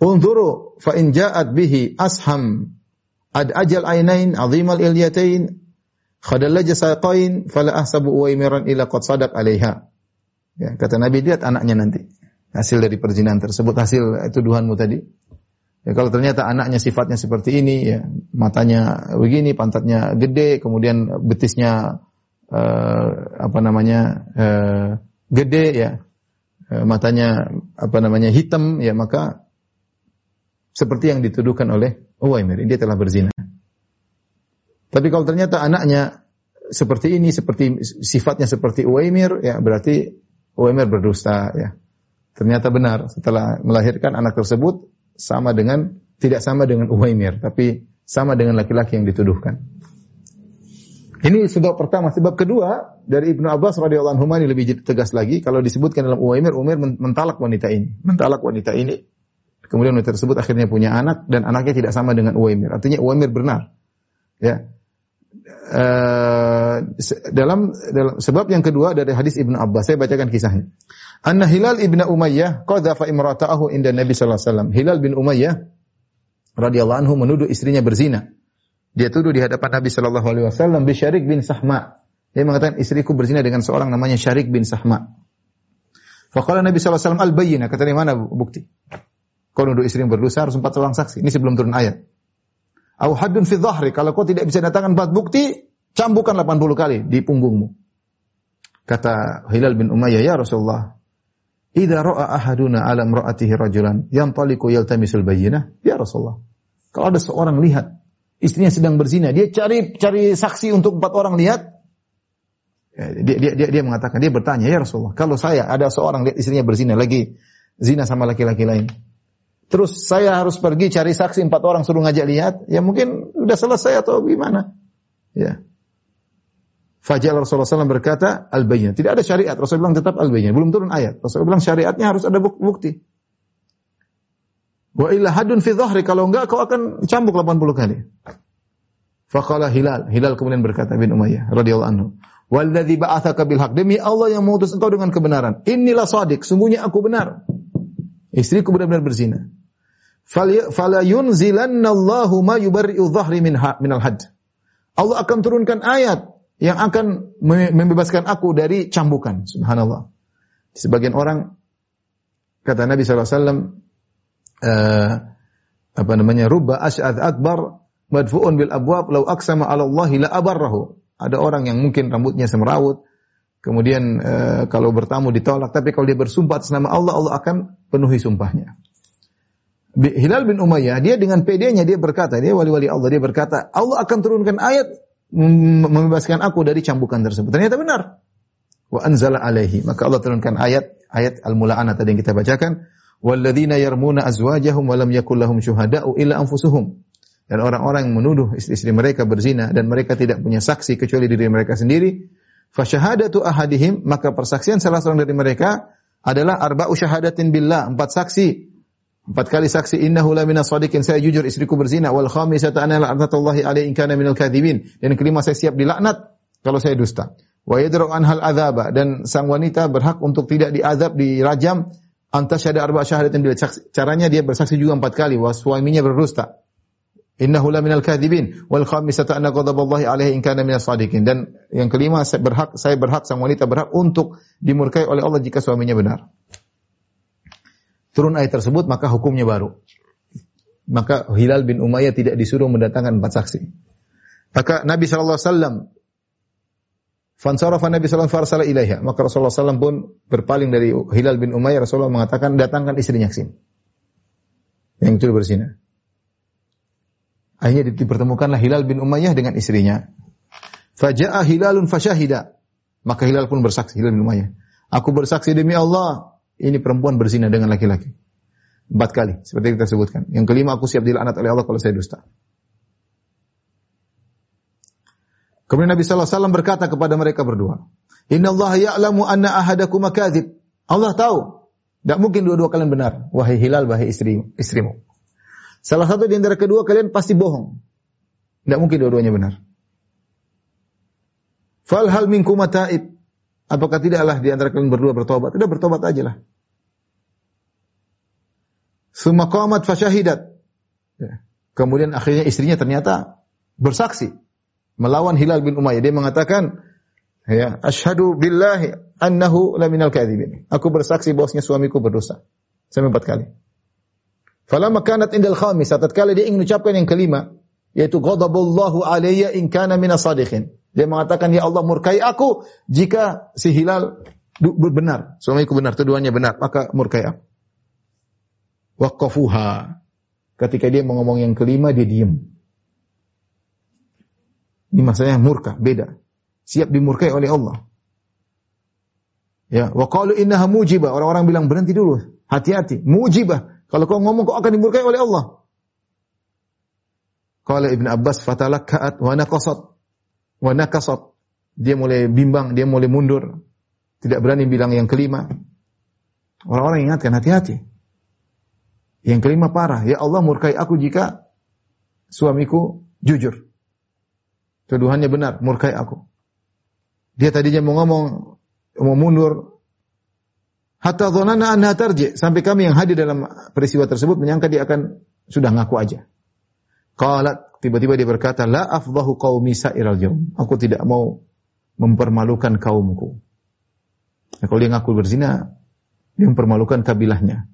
Unzuru fa in ja'at bihi asham ad ajal ainain azimal ilyatain khadallaja saqain fala ahsabu uwaimiran ila qad sadaq alaiha. Ya, kata Nabi lihat anaknya nanti. Hasil dari perzinahan tersebut hasil tuduhanmu tadi. Ya, kalau ternyata anaknya sifatnya seperti ini, ya, matanya begini, pantatnya gede, kemudian betisnya uh, apa namanya uh, gede, ya, uh, matanya apa namanya hitam, ya maka seperti yang dituduhkan oleh Uwaimir, dia telah berzina. Tapi kalau ternyata anaknya seperti ini, seperti sifatnya seperti Uwaimir, ya berarti Uwaimir berdusta ya. Ternyata benar setelah melahirkan anak tersebut sama dengan tidak sama dengan Uwaimir, tapi sama dengan laki-laki yang dituduhkan. Ini sebab pertama. Sebab kedua dari Ibnu Abbas radhiyallahu anhu ini lebih tegas lagi. Kalau disebutkan dalam Uwaimir, Uwaimir mentalak wanita ini, mentalak wanita ini. Kemudian wanita tersebut akhirnya punya anak dan anaknya tidak sama dengan Uwaimir. Artinya Uwaimir benar. Ya, uh, dalam, dalam sebab yang kedua dari hadis Ibnu Abbas saya bacakan kisahnya. Anna Hilal ibnu Umayyah qadhafa imrata'ahu inda Nabi sallallahu alaihi wasallam. Hilal bin Umayyah radhiyallahu anhu menuduh istrinya berzina. Dia tuduh di hadapan Nabi sallallahu alaihi wasallam bi Syarik bin Sahma. Dia mengatakan istriku berzina dengan seorang namanya Syarik bin Sahma. Faqala Nabi sallallahu alaihi wasallam al-bayyinah. Kata dia mana bukti? Kau nuduh istri yang berdosa harus empat orang saksi. Ini sebelum turun ayat. Au haddun fi dhahri. Kalau kau tidak bisa datangkan empat bukti, cambukan 80 kali di punggungmu. Kata Hilal bin Umayyah, ya Rasulullah, Idza ra'a ahaduna ala imra'atihi rajulan yantaliqu yaltamisul bayyinah, ya Rasulullah. Kalau ada seorang lihat istrinya sedang berzina, dia cari cari saksi untuk empat orang lihat. Ya, dia, dia, dia, dia mengatakan, dia bertanya, ya Rasulullah, kalau saya ada seorang lihat istrinya berzina lagi, zina sama laki-laki lain. Terus saya harus pergi cari saksi empat orang suruh ngajak lihat, ya mungkin udah selesai atau gimana. Ya. Fajal Rasulullah SAW berkata, al -bayyinah. Tidak ada syariat. Rasulullah bilang tetap al -bayyinah. Belum turun ayat. Rasulullah bilang syariatnya harus ada bukti. Wa illa hadun fi dhahri. Kalau enggak, kau akan cambuk 80 kali. Faqala Hilal. Hilal kemudian berkata bin Umayyah radhiyallahu anhu. Walladzi ba'atsaka bil haq. Demi Allah yang mengutus engkau dengan kebenaran. Inilah sadiq. Sungguhnya aku benar. Istriku benar-benar berzina. Fala yunzilannallahu ma yubarri'u dhahri min minal had. Allah akan turunkan ayat yang akan membebaskan aku dari cambukan. Subhanallah. Sebagian orang kata Nabi SAW, uh, apa namanya, rubba asy'ad akbar madfu'un bil abwab law aksama 'ala Allah la abarrahu. Ada orang yang mungkin rambutnya semerawut, kemudian uh, kalau bertamu ditolak, tapi kalau dia bersumpah atas nama Allah, Allah akan penuhi sumpahnya. Hilal bin Umayyah, dia dengan pedenya dia berkata, dia wali-wali Allah, dia berkata, Allah akan turunkan ayat membebaskan aku dari cambukan tersebut. Ternyata benar. Wa anzala alaihi. Maka Allah turunkan ayat ayat Al-Mula'anah tadi yang kita bacakan, walladzina yarmuna azwajahum wa lam yakul lahum syuhada'u illa anfusuhum. Dan orang-orang yang menuduh istri-istri mereka berzina dan mereka tidak punya saksi kecuali diri mereka sendiri, fasyahadatu ahadihim, maka persaksian salah seorang dari mereka adalah arba'u syahadatin billah, empat saksi Empat kali saksi innahu la minas sadiqin saya jujur istriku berzina wal khamisata ana la'natullahi alaihi in kana minal kadhibin dan kelima saya siap dilaknat kalau saya dusta. Wa yadra'u anhal adzaba dan sang wanita berhak untuk tidak diazab dirajam antasyada arba syahadatin bila caranya dia bersaksi juga empat kali wa suaminya berdusta. Innahu la minal kadhibin wal khamisata anna ghadaballahi alaihi in kana minas sadiqin dan yang kelima saya berhak saya berhak sang wanita berhak untuk dimurkai oleh Allah jika suaminya benar turun ayat tersebut maka hukumnya baru. Maka Hilal bin Umayyah tidak disuruh mendatangkan empat saksi. Maka Nabi sallallahu alaihi wasallam Fansarafa Nabi alaihi wasallam ilaiha. Maka Rasulullah sallallahu pun berpaling dari Hilal bin Umayyah. Rasulullah mengatakan datangkan istrinya sini. Yang itu berzina. Akhirnya dipertemukanlah Hilal bin Umayyah dengan istrinya. Faja'a Hilalun fasyahida. Maka Hilal pun bersaksi, Hilal bin Umayyah. Aku bersaksi demi Allah, ini perempuan berzina dengan laki-laki. Empat kali, seperti kita sebutkan. Yang kelima, aku siap dilaknat oleh Allah kalau saya dusta. Kemudian Nabi SAW berkata kepada mereka berdua, Inna Allah ya'lamu anna ahadakum akadzib. Allah tahu. Tidak mungkin dua-dua kalian benar. Wahai Hilal, wahai istri, istrimu. Salah satu di antara kedua kalian pasti bohong. Tidak mungkin dua-duanya benar. Fal hal minkum ta'ib. Apakah tidaklah di antara kalian berdua bertobat? Tidak bertobat aja lah. Qamat fasyahidat. Ya. Kemudian akhirnya istrinya ternyata bersaksi melawan Hilal bin Umayyah. Dia mengatakan, ya, asyhadu billahi annahu la minal kadzibin. Aku bersaksi bahwasanya suamiku berdosa. Sampai empat kali. Falamma kanat indal khamis, tatkala dia ingin ucapkan yang kelima, yaitu ghadaballahu alayya in kana minas sadiqin. Dia mengatakan, Ya Allah murkai aku jika si Hilal benar. Suamiku benar, tuduhannya benar. Maka murkai aku. Waqafuha. Ketika dia mengomong yang kelima, dia diam. Ini maksudnya murka, beda. Siap dimurkai oleh Allah. Ya, wa qalu innaha mujibah. Orang-orang bilang berhenti dulu. Hati-hati, mujibah. Kalau kau ngomong kau akan dimurkai oleh Allah. Qala Ibn Abbas fatalakkat wa naqasat wa nakasat. Dia mulai bimbang, dia mulai mundur. Tidak berani bilang yang kelima. Orang-orang ingatkan hati-hati. Yang kelima parah. Ya Allah murkai aku jika suamiku jujur. Tuduhannya benar, murkai aku. Dia tadinya mau ngomong, mau mundur. Hatta dhonana anha tarji. Sampai kami yang hadir dalam peristiwa tersebut menyangka dia akan sudah ngaku aja. Qalat tiba-tiba dia berkata, "La afdahu qaumi sa'iral jam." Aku tidak mau mempermalukan kaumku. Nah, kalau dia ngaku berzina, dia mempermalukan kabilahnya.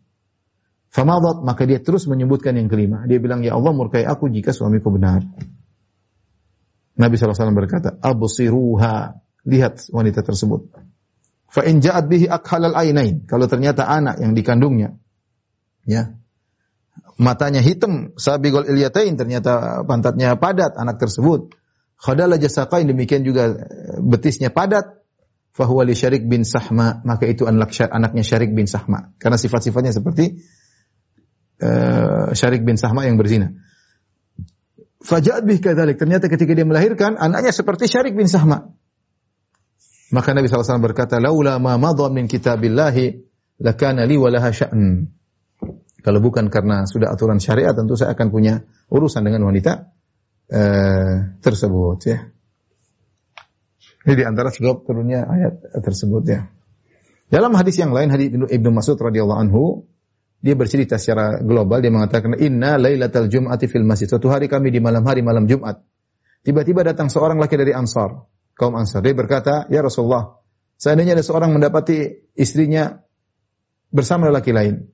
Famadat, maka dia terus menyebutkan yang kelima. Dia bilang, Ya Allah murkai aku jika suamiku benar. Nabi SAW berkata, Absiruha, lihat wanita tersebut. Fa in bihi akhalal ainain. Kalau ternyata anak yang dikandungnya, ya, matanya hitam, sabigol ilyatain, ternyata pantatnya padat anak tersebut. Khadala jasaqain demikian juga betisnya padat. fahuwa li Syarik bin Sahma, maka itu anak anaknya Syarik bin Sahma. Karena sifat-sifatnya seperti uh, Syarik bin Sahma yang berzina. Faja'at bih kadzalik. Ternyata ketika dia melahirkan, anaknya seperti Syarik bin Sahma. Maka Nabi SAW berkata, Laula ma madha min kitabillahi, lakana li walaha sya'an. Kalau bukan karena sudah aturan syariat, tentu saya akan punya urusan dengan wanita uh, tersebut. Ya. Ini di antara sebab turunnya ayat tersebut ya. Dalam hadis yang lain hadis Ibnu Mas'ud radhiyallahu anhu dia bercerita secara global dia mengatakan inna lailatal jum'ati fil masjid. Suatu hari kami di malam hari malam Jumat. Tiba-tiba datang seorang laki dari Ansar, kaum Ansar. Dia berkata, "Ya Rasulullah, seandainya ada seorang mendapati istrinya bersama lelaki lain."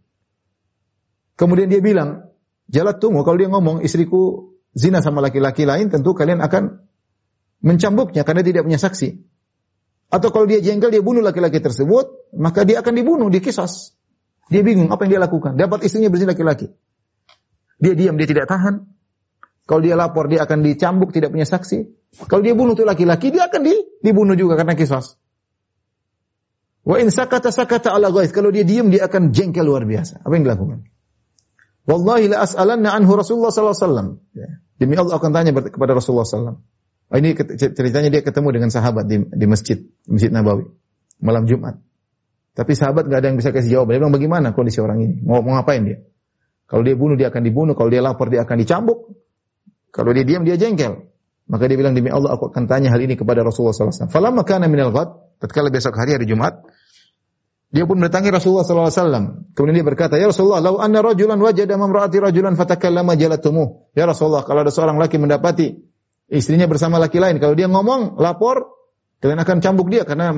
Kemudian dia bilang, "Jalat tunggu kalau dia ngomong istriku zina sama laki-laki lain, tentu kalian akan mencambuknya karena tidak punya saksi. Atau kalau dia jengkel, dia bunuh laki-laki tersebut, maka dia akan dibunuh, dikisos. Dia bingung apa yang dia lakukan. Dapat istrinya bersih laki-laki. Dia diam, dia tidak tahan. Kalau dia lapor, dia akan dicambuk, tidak punya saksi. Kalau dia bunuh tuh laki-laki, dia akan di, dibunuh juga karena kisos. Wa in sakata sakata ala ghaiz. Kalau dia diam, dia akan jengkel luar biasa. Apa yang dilakukan? Wallahi la as'alanna anhu Rasulullah sallallahu alaihi wasallam. Ya. Demi Allah akan tanya kepada Rasulullah sallallahu Oh, ini ceritanya dia ketemu dengan sahabat di, di masjid, masjid Nabawi, malam Jumat. Tapi sahabat nggak ada yang bisa kasih jawaban. Dia bilang bagaimana kondisi orang ini? Mau, mau ngapain dia? Kalau dia bunuh dia akan dibunuh, kalau dia lapor dia akan dicambuk. Kalau dia diam dia jengkel. Maka dia bilang demi Allah aku akan tanya hal ini kepada Rasulullah SAW. Falamma kana minal ghad, tatkala besok hari hari Jumat, dia pun mendatangi Rasulullah SAW. Kemudian dia berkata, Ya Rasulullah, lau anna rajulan wajada mamraati rajulan fatakallama jalatumuh. Ya Rasulullah, kalau ada seorang laki mendapati istrinya bersama laki lain. Kalau dia ngomong, lapor, kalian akan cambuk dia karena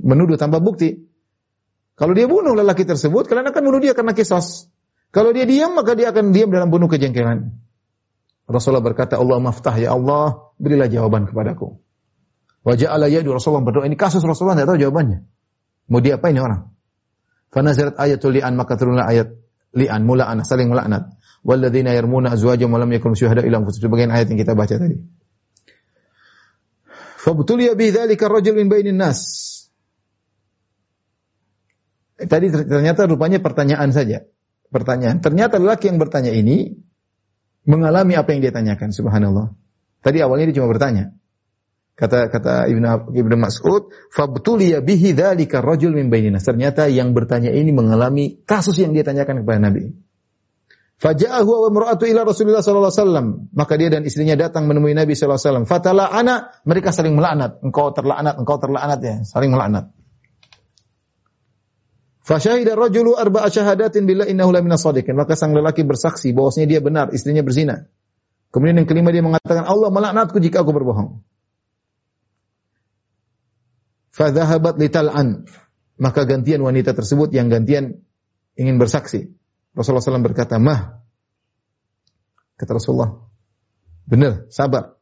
menuduh tanpa bukti. Kalau dia bunuh lelaki tersebut, kalian akan bunuh dia karena kisos. Kalau dia diam, maka dia akan diam dalam bunuh kejengkelan. Rasulullah berkata, Allah maftah ya Allah, berilah jawaban kepadaku. Wajah Allah yadu Rasulullah berdoa. Ini kasus Rasulullah tidak tahu jawabannya. Mau dia apa ini orang? Fanazarat ayatul li'an, maka turunlah ayat li'an, mula'an, saling melaknat walladzina yarmuna azwajahum wa lam yakun syuhada illa anfusihim. Sebagian ayat yang kita baca tadi. Fabtuliya bi rajul min bainin nas. Tadi ternyata rupanya pertanyaan saja. Pertanyaan. Ternyata lelaki yang bertanya ini mengalami apa yang dia tanyakan. Subhanallah. Tadi awalnya dia cuma bertanya. Kata kata Ibnu Ibnu Mas'ud, "Fabtuliya bihi dzalika rajul min bainina." Ternyata yang bertanya ini mengalami kasus yang dia tanyakan kepada Nabi. Faja'ahu wa imra'atu ila Rasulullah sallallahu alaihi wasallam. Maka dia dan istrinya datang menemui Nabi sallallahu alaihi wasallam. Fatala ana, mereka saling melaknat. Engkau terlaknat, engkau terlaknat ya, saling melaknat. Fasyahida rajulu arba'a syahadatin billah innahu la minas sadiqin. Maka sang lelaki bersaksi bahwasanya dia benar, istrinya berzina. Kemudian yang kelima dia mengatakan Allah melaknatku jika aku berbohong. Fadhahabat lital'an. Maka gantian wanita tersebut yang gantian ingin bersaksi. Rasulullah SAW berkata, mah. Kata Rasulullah, benar, sabar.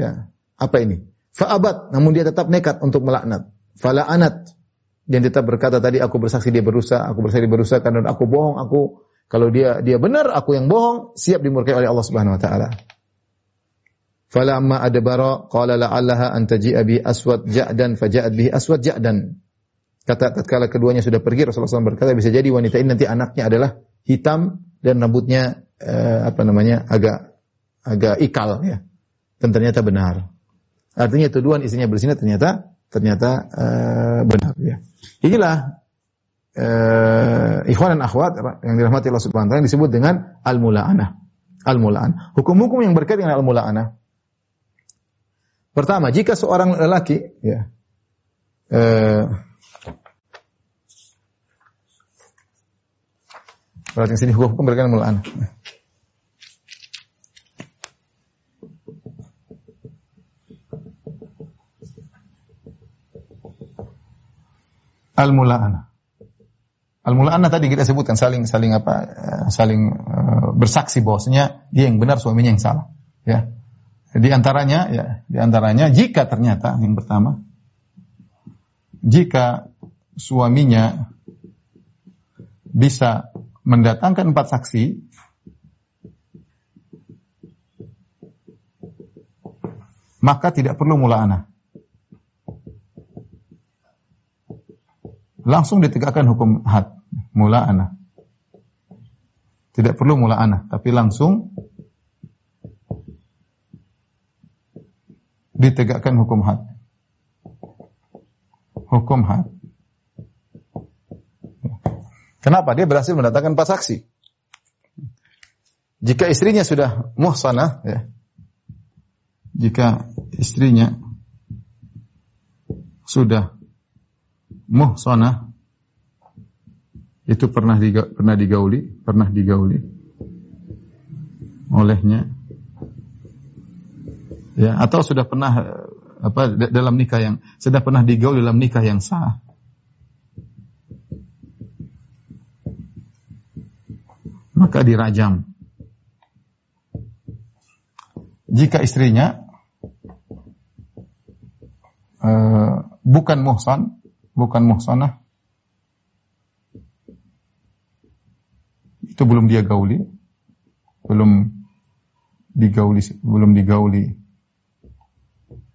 Ya, apa ini? Fa'abat, namun dia tetap nekat untuk melaknat. Fala'anat, dan tetap berkata tadi aku bersaksi dia berusaha, aku bersaksi dia berusaha karena aku bohong, aku kalau dia dia benar, aku yang bohong, siap dimurkai oleh Allah Subhanahu wa taala. Falamma adbara qala la'allaha an taji'a bi aswad ja'dan faja'at bihi aswad ja'dan. Kata tatkala keduanya sudah pergi Rasulullah SAW berkata bisa jadi wanita ini nanti anaknya adalah hitam dan rambutnya eh, apa namanya agak agak ikal ya. Dan ternyata benar. Artinya tuduhan istrinya berzina ternyata ternyata eh, benar ya. Inilah eh, ikhwan dan akhwat yang dirahmati Allah Subhanahu wa taala disebut dengan al-mula'anah. Al-mula'anah. Hukum-hukum yang berkaitan dengan al-mula'anah. Pertama, jika seorang lelaki ya eh, Berarti sini hukum berkaitan mulaan. Al-mula'ana. Al-mula'ana tadi kita sebutkan saling saling apa? Eh, saling uh, bersaksi bahwasanya dia yang benar suaminya yang salah, ya. Di antaranya ya, di antaranya jika ternyata yang pertama jika suaminya bisa mendatangkan empat saksi, maka tidak perlu mula'anah. Langsung ditegakkan hukum had, mula anak. Tidak perlu mula anak, tapi langsung ditegakkan hukum had. Hukum had. Kenapa? Dia berhasil mendatangkan empat saksi. Jika istrinya sudah muhsanah, ya, jika istrinya sudah muhsanah itu pernah diga, pernah digauli, pernah digauli olehnya. Ya atau sudah pernah apa dalam nikah yang sudah pernah digauli dalam nikah yang sah. Maka dirajam. Jika istrinya uh, bukan muhsan, bukan muhsanah, itu belum dia gauli, belum digauli, belum digauli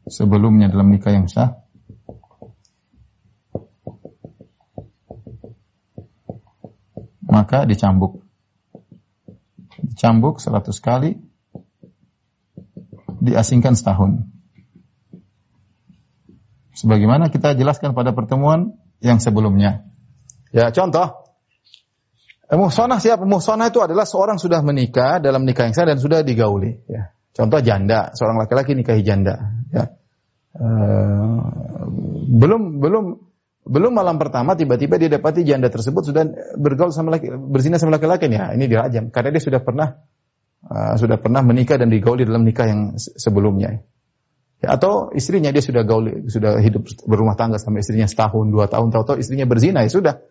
sebelumnya dalam nikah yang sah. Maka dicambuk. Dicambuk seratus kali, diasingkan setahun. Sebagaimana kita jelaskan pada pertemuan yang sebelumnya. Ya, contoh. Muhsanah siapa? Muhsanah itu adalah seorang sudah menikah dalam nikah yang sah dan sudah digauli. Ya. Contoh janda, seorang laki-laki nikahi janda. Ya. Uh, belum belum belum malam pertama tiba-tiba dia dapati janda tersebut sudah bergaul sama laki, berzina sama laki-laki ya ini dirajam karena dia sudah pernah uh, sudah pernah menikah dan digauli dalam nikah yang sebelumnya. Atau istrinya dia sudah gaul, sudah hidup berumah tangga sama istrinya setahun, dua tahun, tahu-tahu istrinya berzina, ya sudah.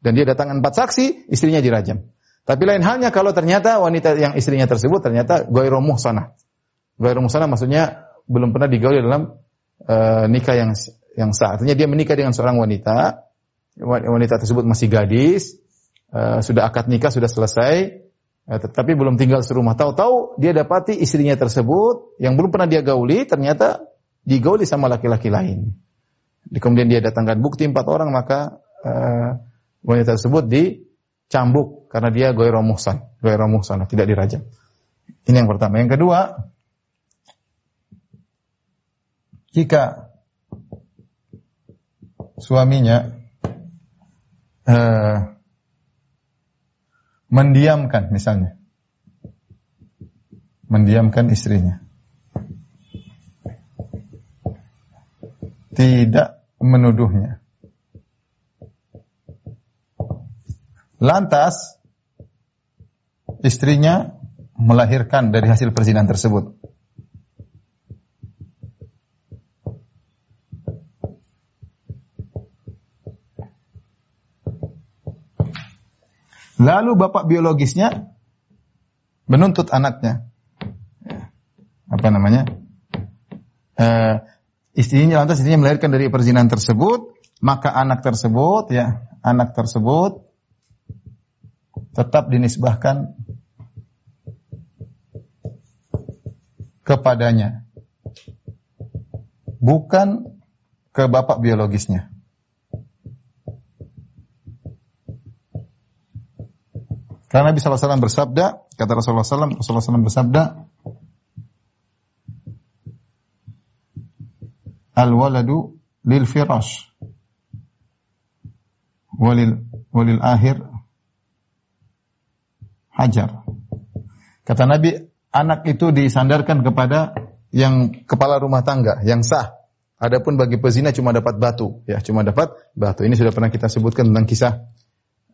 Dan dia datang empat saksi, istrinya dirajam. Tapi lain halnya kalau ternyata wanita yang istrinya tersebut ternyata goyro muhsanah. Goyro muhsanah maksudnya belum pernah digauli dalam uh, nikah yang yang sah. Artinya dia menikah dengan seorang wanita, wanita tersebut masih gadis, uh, sudah akad nikah sudah selesai, Nah, tetapi belum tinggal serumah. Tahu-tahu dia dapati istrinya tersebut yang belum pernah dia gauli ternyata digauli sama laki-laki lain. Kemudian dia datangkan bukti empat orang maka uh, wanita tersebut dicambuk karena dia goyro muhsan, goyro muhsan, tidak dirajam. Ini yang pertama. Yang kedua, jika suaminya uh, mendiamkan misalnya. Mendiamkan istrinya. Tidak menuduhnya. Lantas istrinya melahirkan dari hasil perzinahan tersebut. Lalu bapak biologisnya menuntut anaknya. Apa namanya? Uh, istrinya lantas istrinya melahirkan dari perzinahan tersebut, maka anak tersebut ya, anak tersebut tetap dinisbahkan kepadanya. Bukan ke bapak biologisnya. Karena Nabi SAW bersabda, kata Rasulullah SAW, Rasulullah SAW bersabda, Al-waladu lil firash walil walil akhir hajar. Kata Nabi, anak itu disandarkan kepada yang kepala rumah tangga, yang sah. Adapun bagi pezina cuma dapat batu, ya, cuma dapat batu. Ini sudah pernah kita sebutkan tentang kisah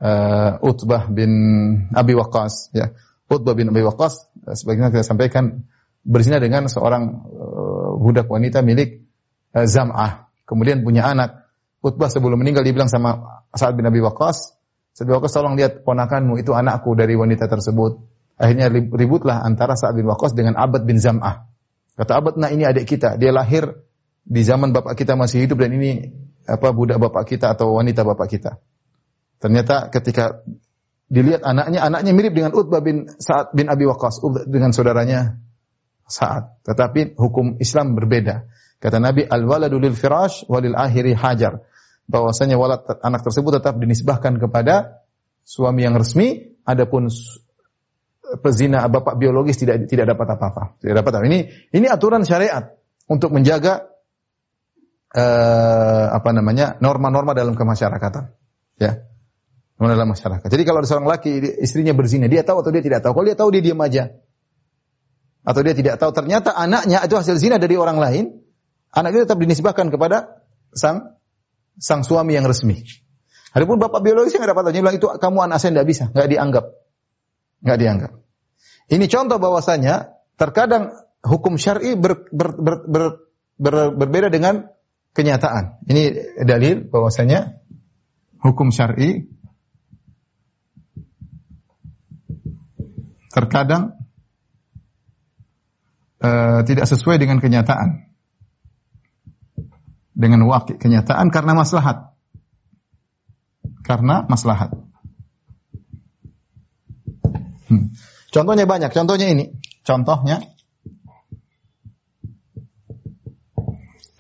uh, Utbah bin Abi Waqqas ya. Utbah bin Abi Waqqas uh, sebagaimana kita sampaikan berzina dengan seorang uh, budak wanita milik uh, Zam'ah. Kemudian punya anak. Utbah sebelum meninggal dia bilang sama Sa'ad bin Abi Waqqas, Sa'ad bin Waqqas tolong lihat ponakanmu itu anakku dari wanita tersebut. Akhirnya ributlah antara Sa'ad bin Waqqas dengan Abad bin Zam'ah. Kata Abad, nah ini adik kita. Dia lahir di zaman bapak kita masih hidup dan ini apa budak bapak kita atau wanita bapak kita. Ternyata ketika dilihat anaknya, anaknya mirip dengan Utbah bin Sa'ad bin Abi Waqqas, dengan saudaranya Sa'ad. Tetapi hukum Islam berbeda. Kata Nabi, al-waladu lil firash walil akhiri hajar. bahwasanya walad anak tersebut tetap dinisbahkan kepada suami yang resmi, adapun pezina bapak biologis tidak tidak dapat apa-apa. Tidak dapat apa. Ini ini aturan syariat untuk menjaga eh, apa namanya norma-norma dalam kemasyarakatan. Ya. Dalam masyarakat. Jadi kalau ada seorang laki istrinya berzina, dia tahu atau dia tidak tahu. Kalau dia tahu dia diam aja. Atau dia tidak tahu ternyata anaknya itu hasil zina dari orang lain, anak itu tetap dinisbahkan kepada sang sang suami yang resmi. Adapun bapak biologisnya nggak dapat. Dia bilang itu kamu anak saya tidak bisa, nggak dianggap, nggak dianggap. Ini contoh bahwasanya terkadang hukum syar'i ber, ber, ber, ber, ber- berbeda dengan kenyataan. Ini dalil bahwasanya hukum syar'i terkadang eh, tidak sesuai dengan kenyataan. Dengan wakil kenyataan karena maslahat. Karena maslahat. Hmm. Contohnya banyak. Contohnya ini. Contohnya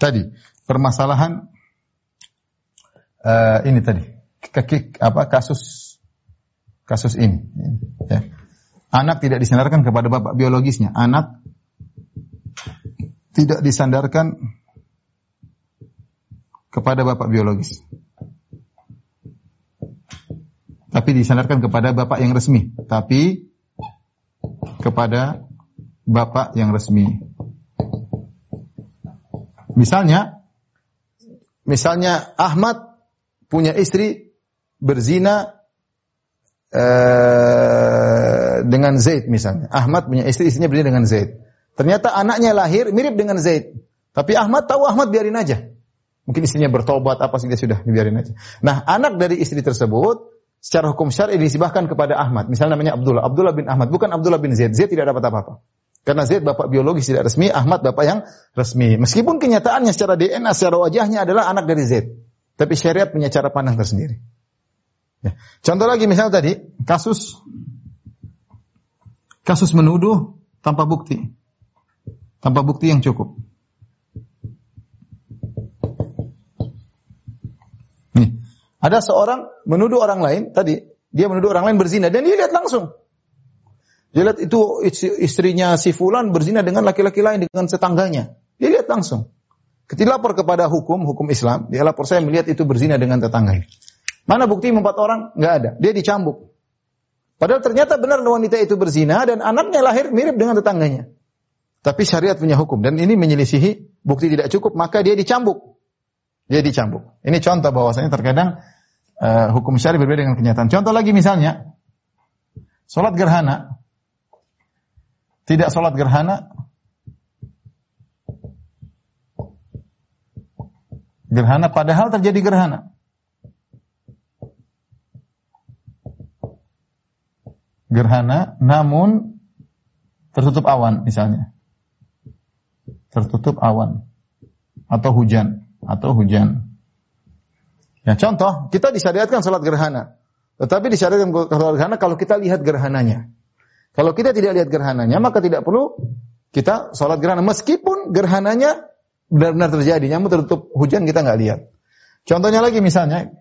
tadi permasalahan eh, ini tadi Ke- apa kasus kasus ini. Ya. Anak tidak disandarkan kepada bapak biologisnya. Anak tidak disandarkan kepada bapak biologis. Tapi disandarkan kepada bapak yang resmi. Tapi kepada bapak yang resmi. Misalnya, misalnya Ahmad punya istri berzina eh, dengan Zaid misalnya. Ahmad punya istri, istrinya berzina dengan Zaid. Ternyata anaknya lahir mirip dengan Zaid. Tapi Ahmad tahu Ahmad biarin aja. Mungkin istrinya bertobat apa sih dia sudah biarin aja. Nah, anak dari istri tersebut secara hukum syar'i disibahkan kepada Ahmad. Misalnya namanya Abdullah, Abdullah bin Ahmad, bukan Abdullah bin Zaid. Zaid tidak dapat apa-apa. Karena Zaid bapak biologis tidak resmi, Ahmad bapak yang resmi. Meskipun kenyataannya secara DNA, secara wajahnya adalah anak dari Zaid. Tapi syariat punya cara pandang tersendiri. Ya. Contoh lagi misal tadi, kasus kasus menuduh tanpa bukti. Tanpa bukti yang cukup. Nih, ada seorang menuduh orang lain tadi, dia menuduh orang lain berzina dan dia lihat langsung. Dia lihat itu istri- istrinya si fulan berzina dengan laki-laki lain dengan tetangganya. Dia lihat langsung. Ketika lapor kepada hukum, hukum Islam, dia lapor saya melihat itu berzina dengan tetangganya. Mana bukti empat orang? Nggak ada. Dia dicambuk. Padahal ternyata benar wanita itu berzina dan anaknya lahir mirip dengan tetangganya. Tapi syariat punya hukum dan ini menyelisihi bukti tidak cukup maka dia dicambuk. Dia dicambuk. Ini contoh bahwasanya terkadang eh, hukum syari berbeda dengan kenyataan. Contoh lagi misalnya salat gerhana. Tidak salat gerhana gerhana padahal terjadi gerhana. Gerhana namun tertutup awan misalnya. Tertutup awan atau hujan atau hujan. Ya, contoh, kita disyariatkan salat gerhana. Tetapi disyariatkan salat gerhana kalau kita lihat gerhananya. Kalau kita tidak lihat gerhananya, maka tidak perlu kita salat gerhana. Meskipun gerhananya benar-benar terjadi, namun tertutup hujan kita nggak lihat. Contohnya lagi misalnya,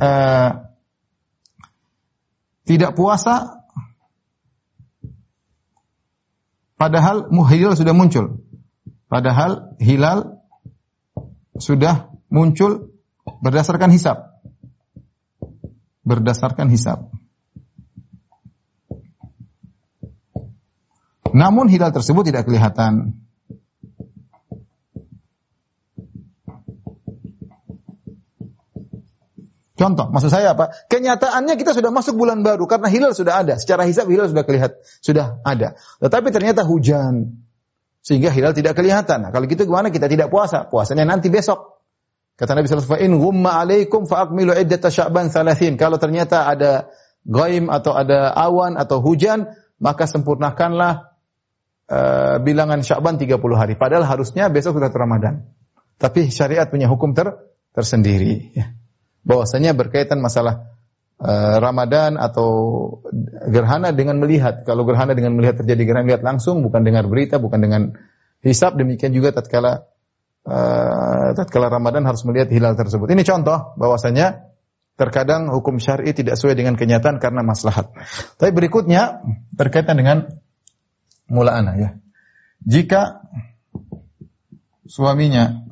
eh, tidak puasa padahal hilal sudah muncul. Padahal hilal sudah muncul berdasarkan hisab. Berdasarkan hisab. Namun hilal tersebut tidak kelihatan. Contoh, maksud saya apa? Kenyataannya kita sudah masuk bulan baru karena hilal sudah ada. Secara hisab hilal sudah kelihatan, sudah ada. Tetapi ternyata hujan sehingga hilal tidak kelihatan. Nah, kalau gitu gimana? Kita tidak puasa. Puasanya nanti besok. Kata Nabi sallallahu alaihi wasallam, "In ghumma 'alaikum fa'akmilu iddata Sya'ban 30." Kalau ternyata ada gaim atau ada awan atau hujan, maka sempurnakanlah uh, bilangan Sya'ban 30 hari. Padahal harusnya besok sudah Ramadan. Tapi syariat punya hukum ter tersendiri. Ya. Bahwasanya berkaitan masalah uh, Ramadan atau gerhana dengan melihat. Kalau gerhana dengan melihat terjadi gerhana lihat langsung, bukan dengar berita, bukan dengan hisap. Demikian juga tatkala uh, tatkala Ramadan harus melihat hilal tersebut. Ini contoh bahwasanya terkadang hukum syar'i tidak sesuai dengan kenyataan karena maslahat. Tapi berikutnya berkaitan dengan mula anak ya. Jika suaminya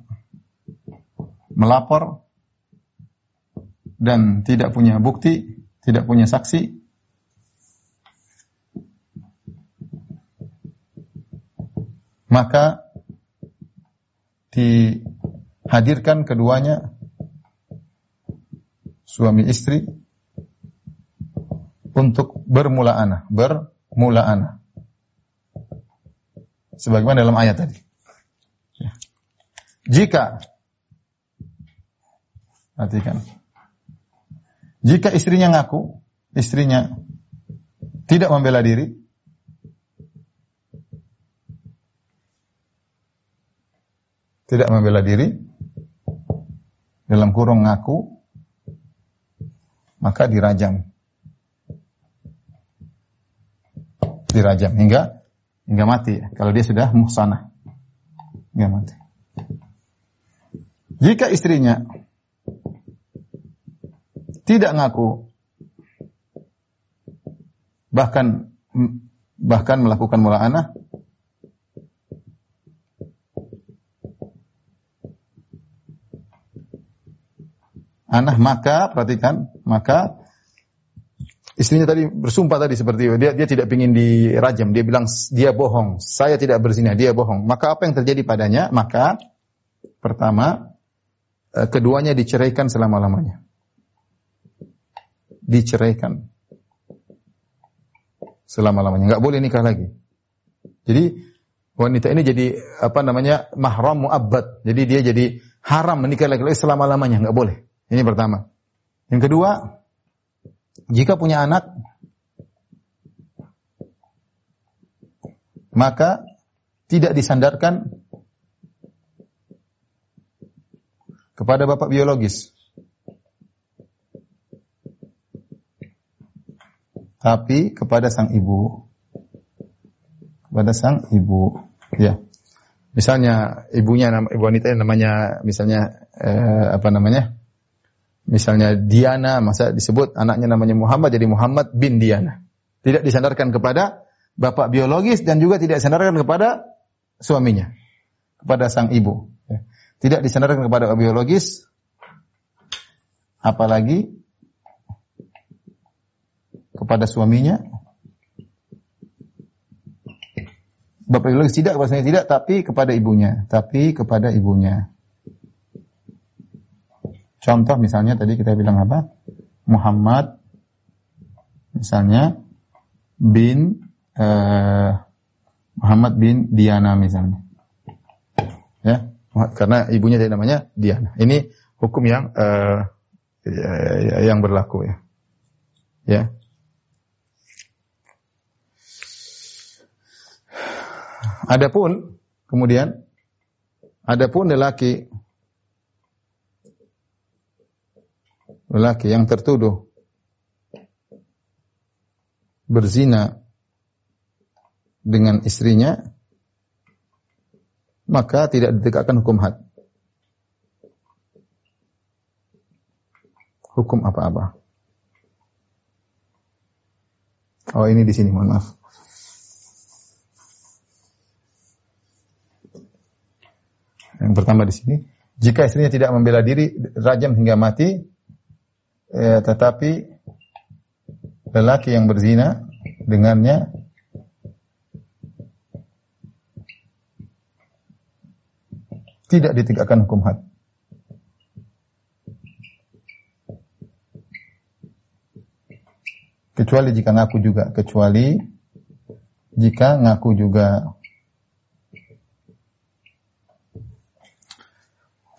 melapor dan tidak punya bukti, tidak punya saksi, maka dihadirkan keduanya suami istri untuk bermula anak, bermula anak. Sebagaimana dalam ayat tadi. Ya. Jika perhatikan. Jika istrinya ngaku, istrinya tidak membela diri, tidak membela diri, dalam kurung ngaku, maka dirajam. Dirajam hingga hingga mati kalau dia sudah muhsanah. Hingga mati. Jika istrinya tidak ngaku bahkan bahkan melakukan mula anak anak maka perhatikan maka istrinya tadi bersumpah tadi seperti itu. Dia dia tidak ingin dirajam. Dia bilang dia bohong. Saya tidak berzina dia bohong. Maka apa yang terjadi padanya? Maka pertama eh, keduanya diceraikan selama lamanya diceraikan selama-lamanya. Enggak boleh nikah lagi. Jadi wanita ini jadi apa namanya mahram muabbad. Jadi dia jadi haram menikah lagi selama-lamanya, enggak boleh. Ini pertama. Yang kedua, jika punya anak maka tidak disandarkan kepada bapak biologis. Tapi kepada sang ibu. Kepada sang ibu. Ya. Misalnya ibunya ibu wanita yang namanya misalnya eh, apa namanya? Misalnya Diana, masa disebut anaknya namanya Muhammad jadi Muhammad bin Diana. Tidak disandarkan kepada bapak biologis dan juga tidak disandarkan kepada suaminya, kepada sang ibu. Ya. Tidak disandarkan kepada biologis, apalagi kepada suaminya. Bapak biologis tidak, kepada suaminya tidak, tapi kepada ibunya. Tapi kepada ibunya. Contoh misalnya tadi kita bilang apa? Muhammad misalnya bin uh, Muhammad bin Diana misalnya. Ya, karena ibunya tadi namanya Diana. Ini hukum yang uh, yang berlaku ya. Ya. Adapun kemudian adapun lelaki lelaki yang tertuduh berzina dengan istrinya maka tidak ditegakkan hukum had. Hukum apa-apa. Oh ini di sini mohon maaf. Yang pertama di sini, jika istrinya tidak membela diri, rajam hingga mati, eh, tetapi lelaki yang berzina dengannya tidak ditegakkan hukum had. Kecuali jika ngaku juga, kecuali jika ngaku juga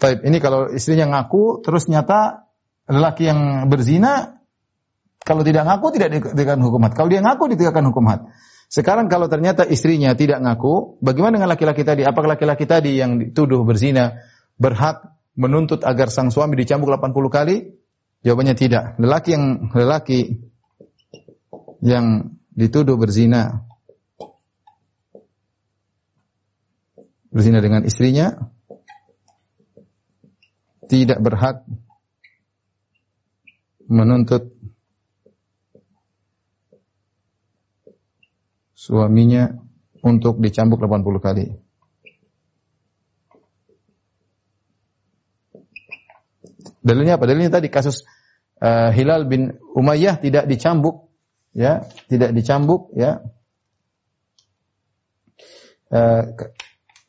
Taib, ini kalau istrinya ngaku terus nyata lelaki yang berzina kalau tidak ngaku tidak ditegakkan hukum had. Kalau dia ngaku ditegakkan hukum had. Sekarang kalau ternyata istrinya tidak ngaku, bagaimana dengan laki-laki tadi? Apakah laki-laki tadi yang dituduh berzina berhak menuntut agar sang suami dicambuk 80 kali? Jawabannya tidak. Lelaki yang lelaki yang dituduh berzina berzina dengan istrinya tidak berhak menuntut suaminya untuk dicambuk 80 kali. Dalilnya apa? Dalilnya tadi kasus uh, Hilal bin Umayyah tidak dicambuk, ya, tidak dicambuk, ya. Uh,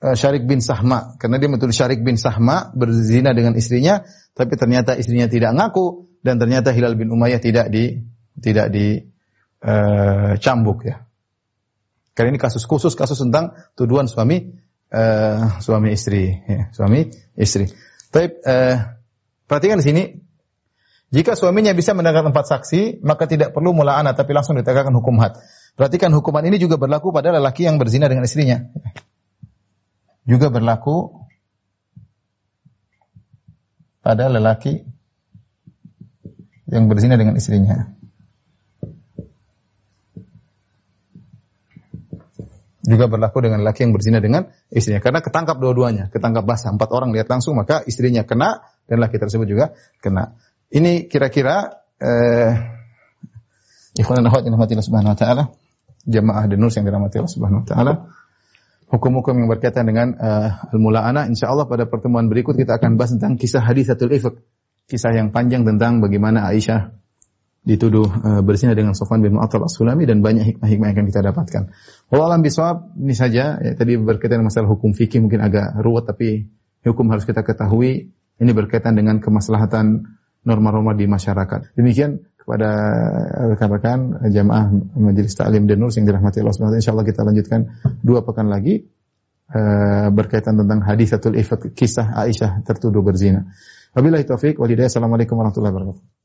Syarik bin Sahma karena dia betul Syarik bin Sahma berzina dengan istrinya tapi ternyata istrinya tidak ngaku dan ternyata Hilal bin Umayyah tidak di tidak di uh, cambuk ya. Karena ini kasus khusus kasus tentang tuduhan suami uh, suami istri ya, suami istri. Tapi uh, Perhatikan di sini. Jika suaminya bisa mendengar empat saksi, maka tidak perlu mula'ana tapi langsung ditegakkan hukum had. Perhatikan hukuman ini juga berlaku pada lelaki yang berzina dengan istrinya. Juga berlaku pada lelaki yang berzina dengan istrinya. Juga berlaku dengan lelaki yang berzina dengan istrinya. Karena ketangkap dua-duanya, ketangkap basah. Empat orang lihat langsung, maka istrinya kena, dan laki tersebut juga kena. Ini kira-kira eh, ikhwan dan yang Subhanahu wa taala, jamaah denus yang dirahmati Allah Subhanahu wa taala. Hukum-hukum yang berkaitan dengan uh, al-mula'ana insyaallah pada pertemuan berikut kita akan bahas tentang kisah hadisatul ifk. Kisah yang panjang tentang bagaimana Aisyah dituduh uh, berzina dengan Sofwan bin Mu'attal As-Sulami dan banyak hikmah-hikmah yang akan kita dapatkan. Wallahu alam bisawab, ini saja ya, tadi berkaitan dengan masalah hukum fikih mungkin agak ruwet tapi hukum harus kita ketahui ini berkaitan dengan kemaslahatan norma-norma di masyarakat. Demikian kepada rekan-rekan jamaah Majelis Ta'lim dan yang dirahmati Allah Subhanahu Insyaallah kita lanjutkan dua pekan lagi uh, berkaitan tentang hadis satu ifat kisah Aisyah tertuduh berzina. Wabillahi taufik walhidayah. Assalamualaikum warahmatullahi wabarakatuh.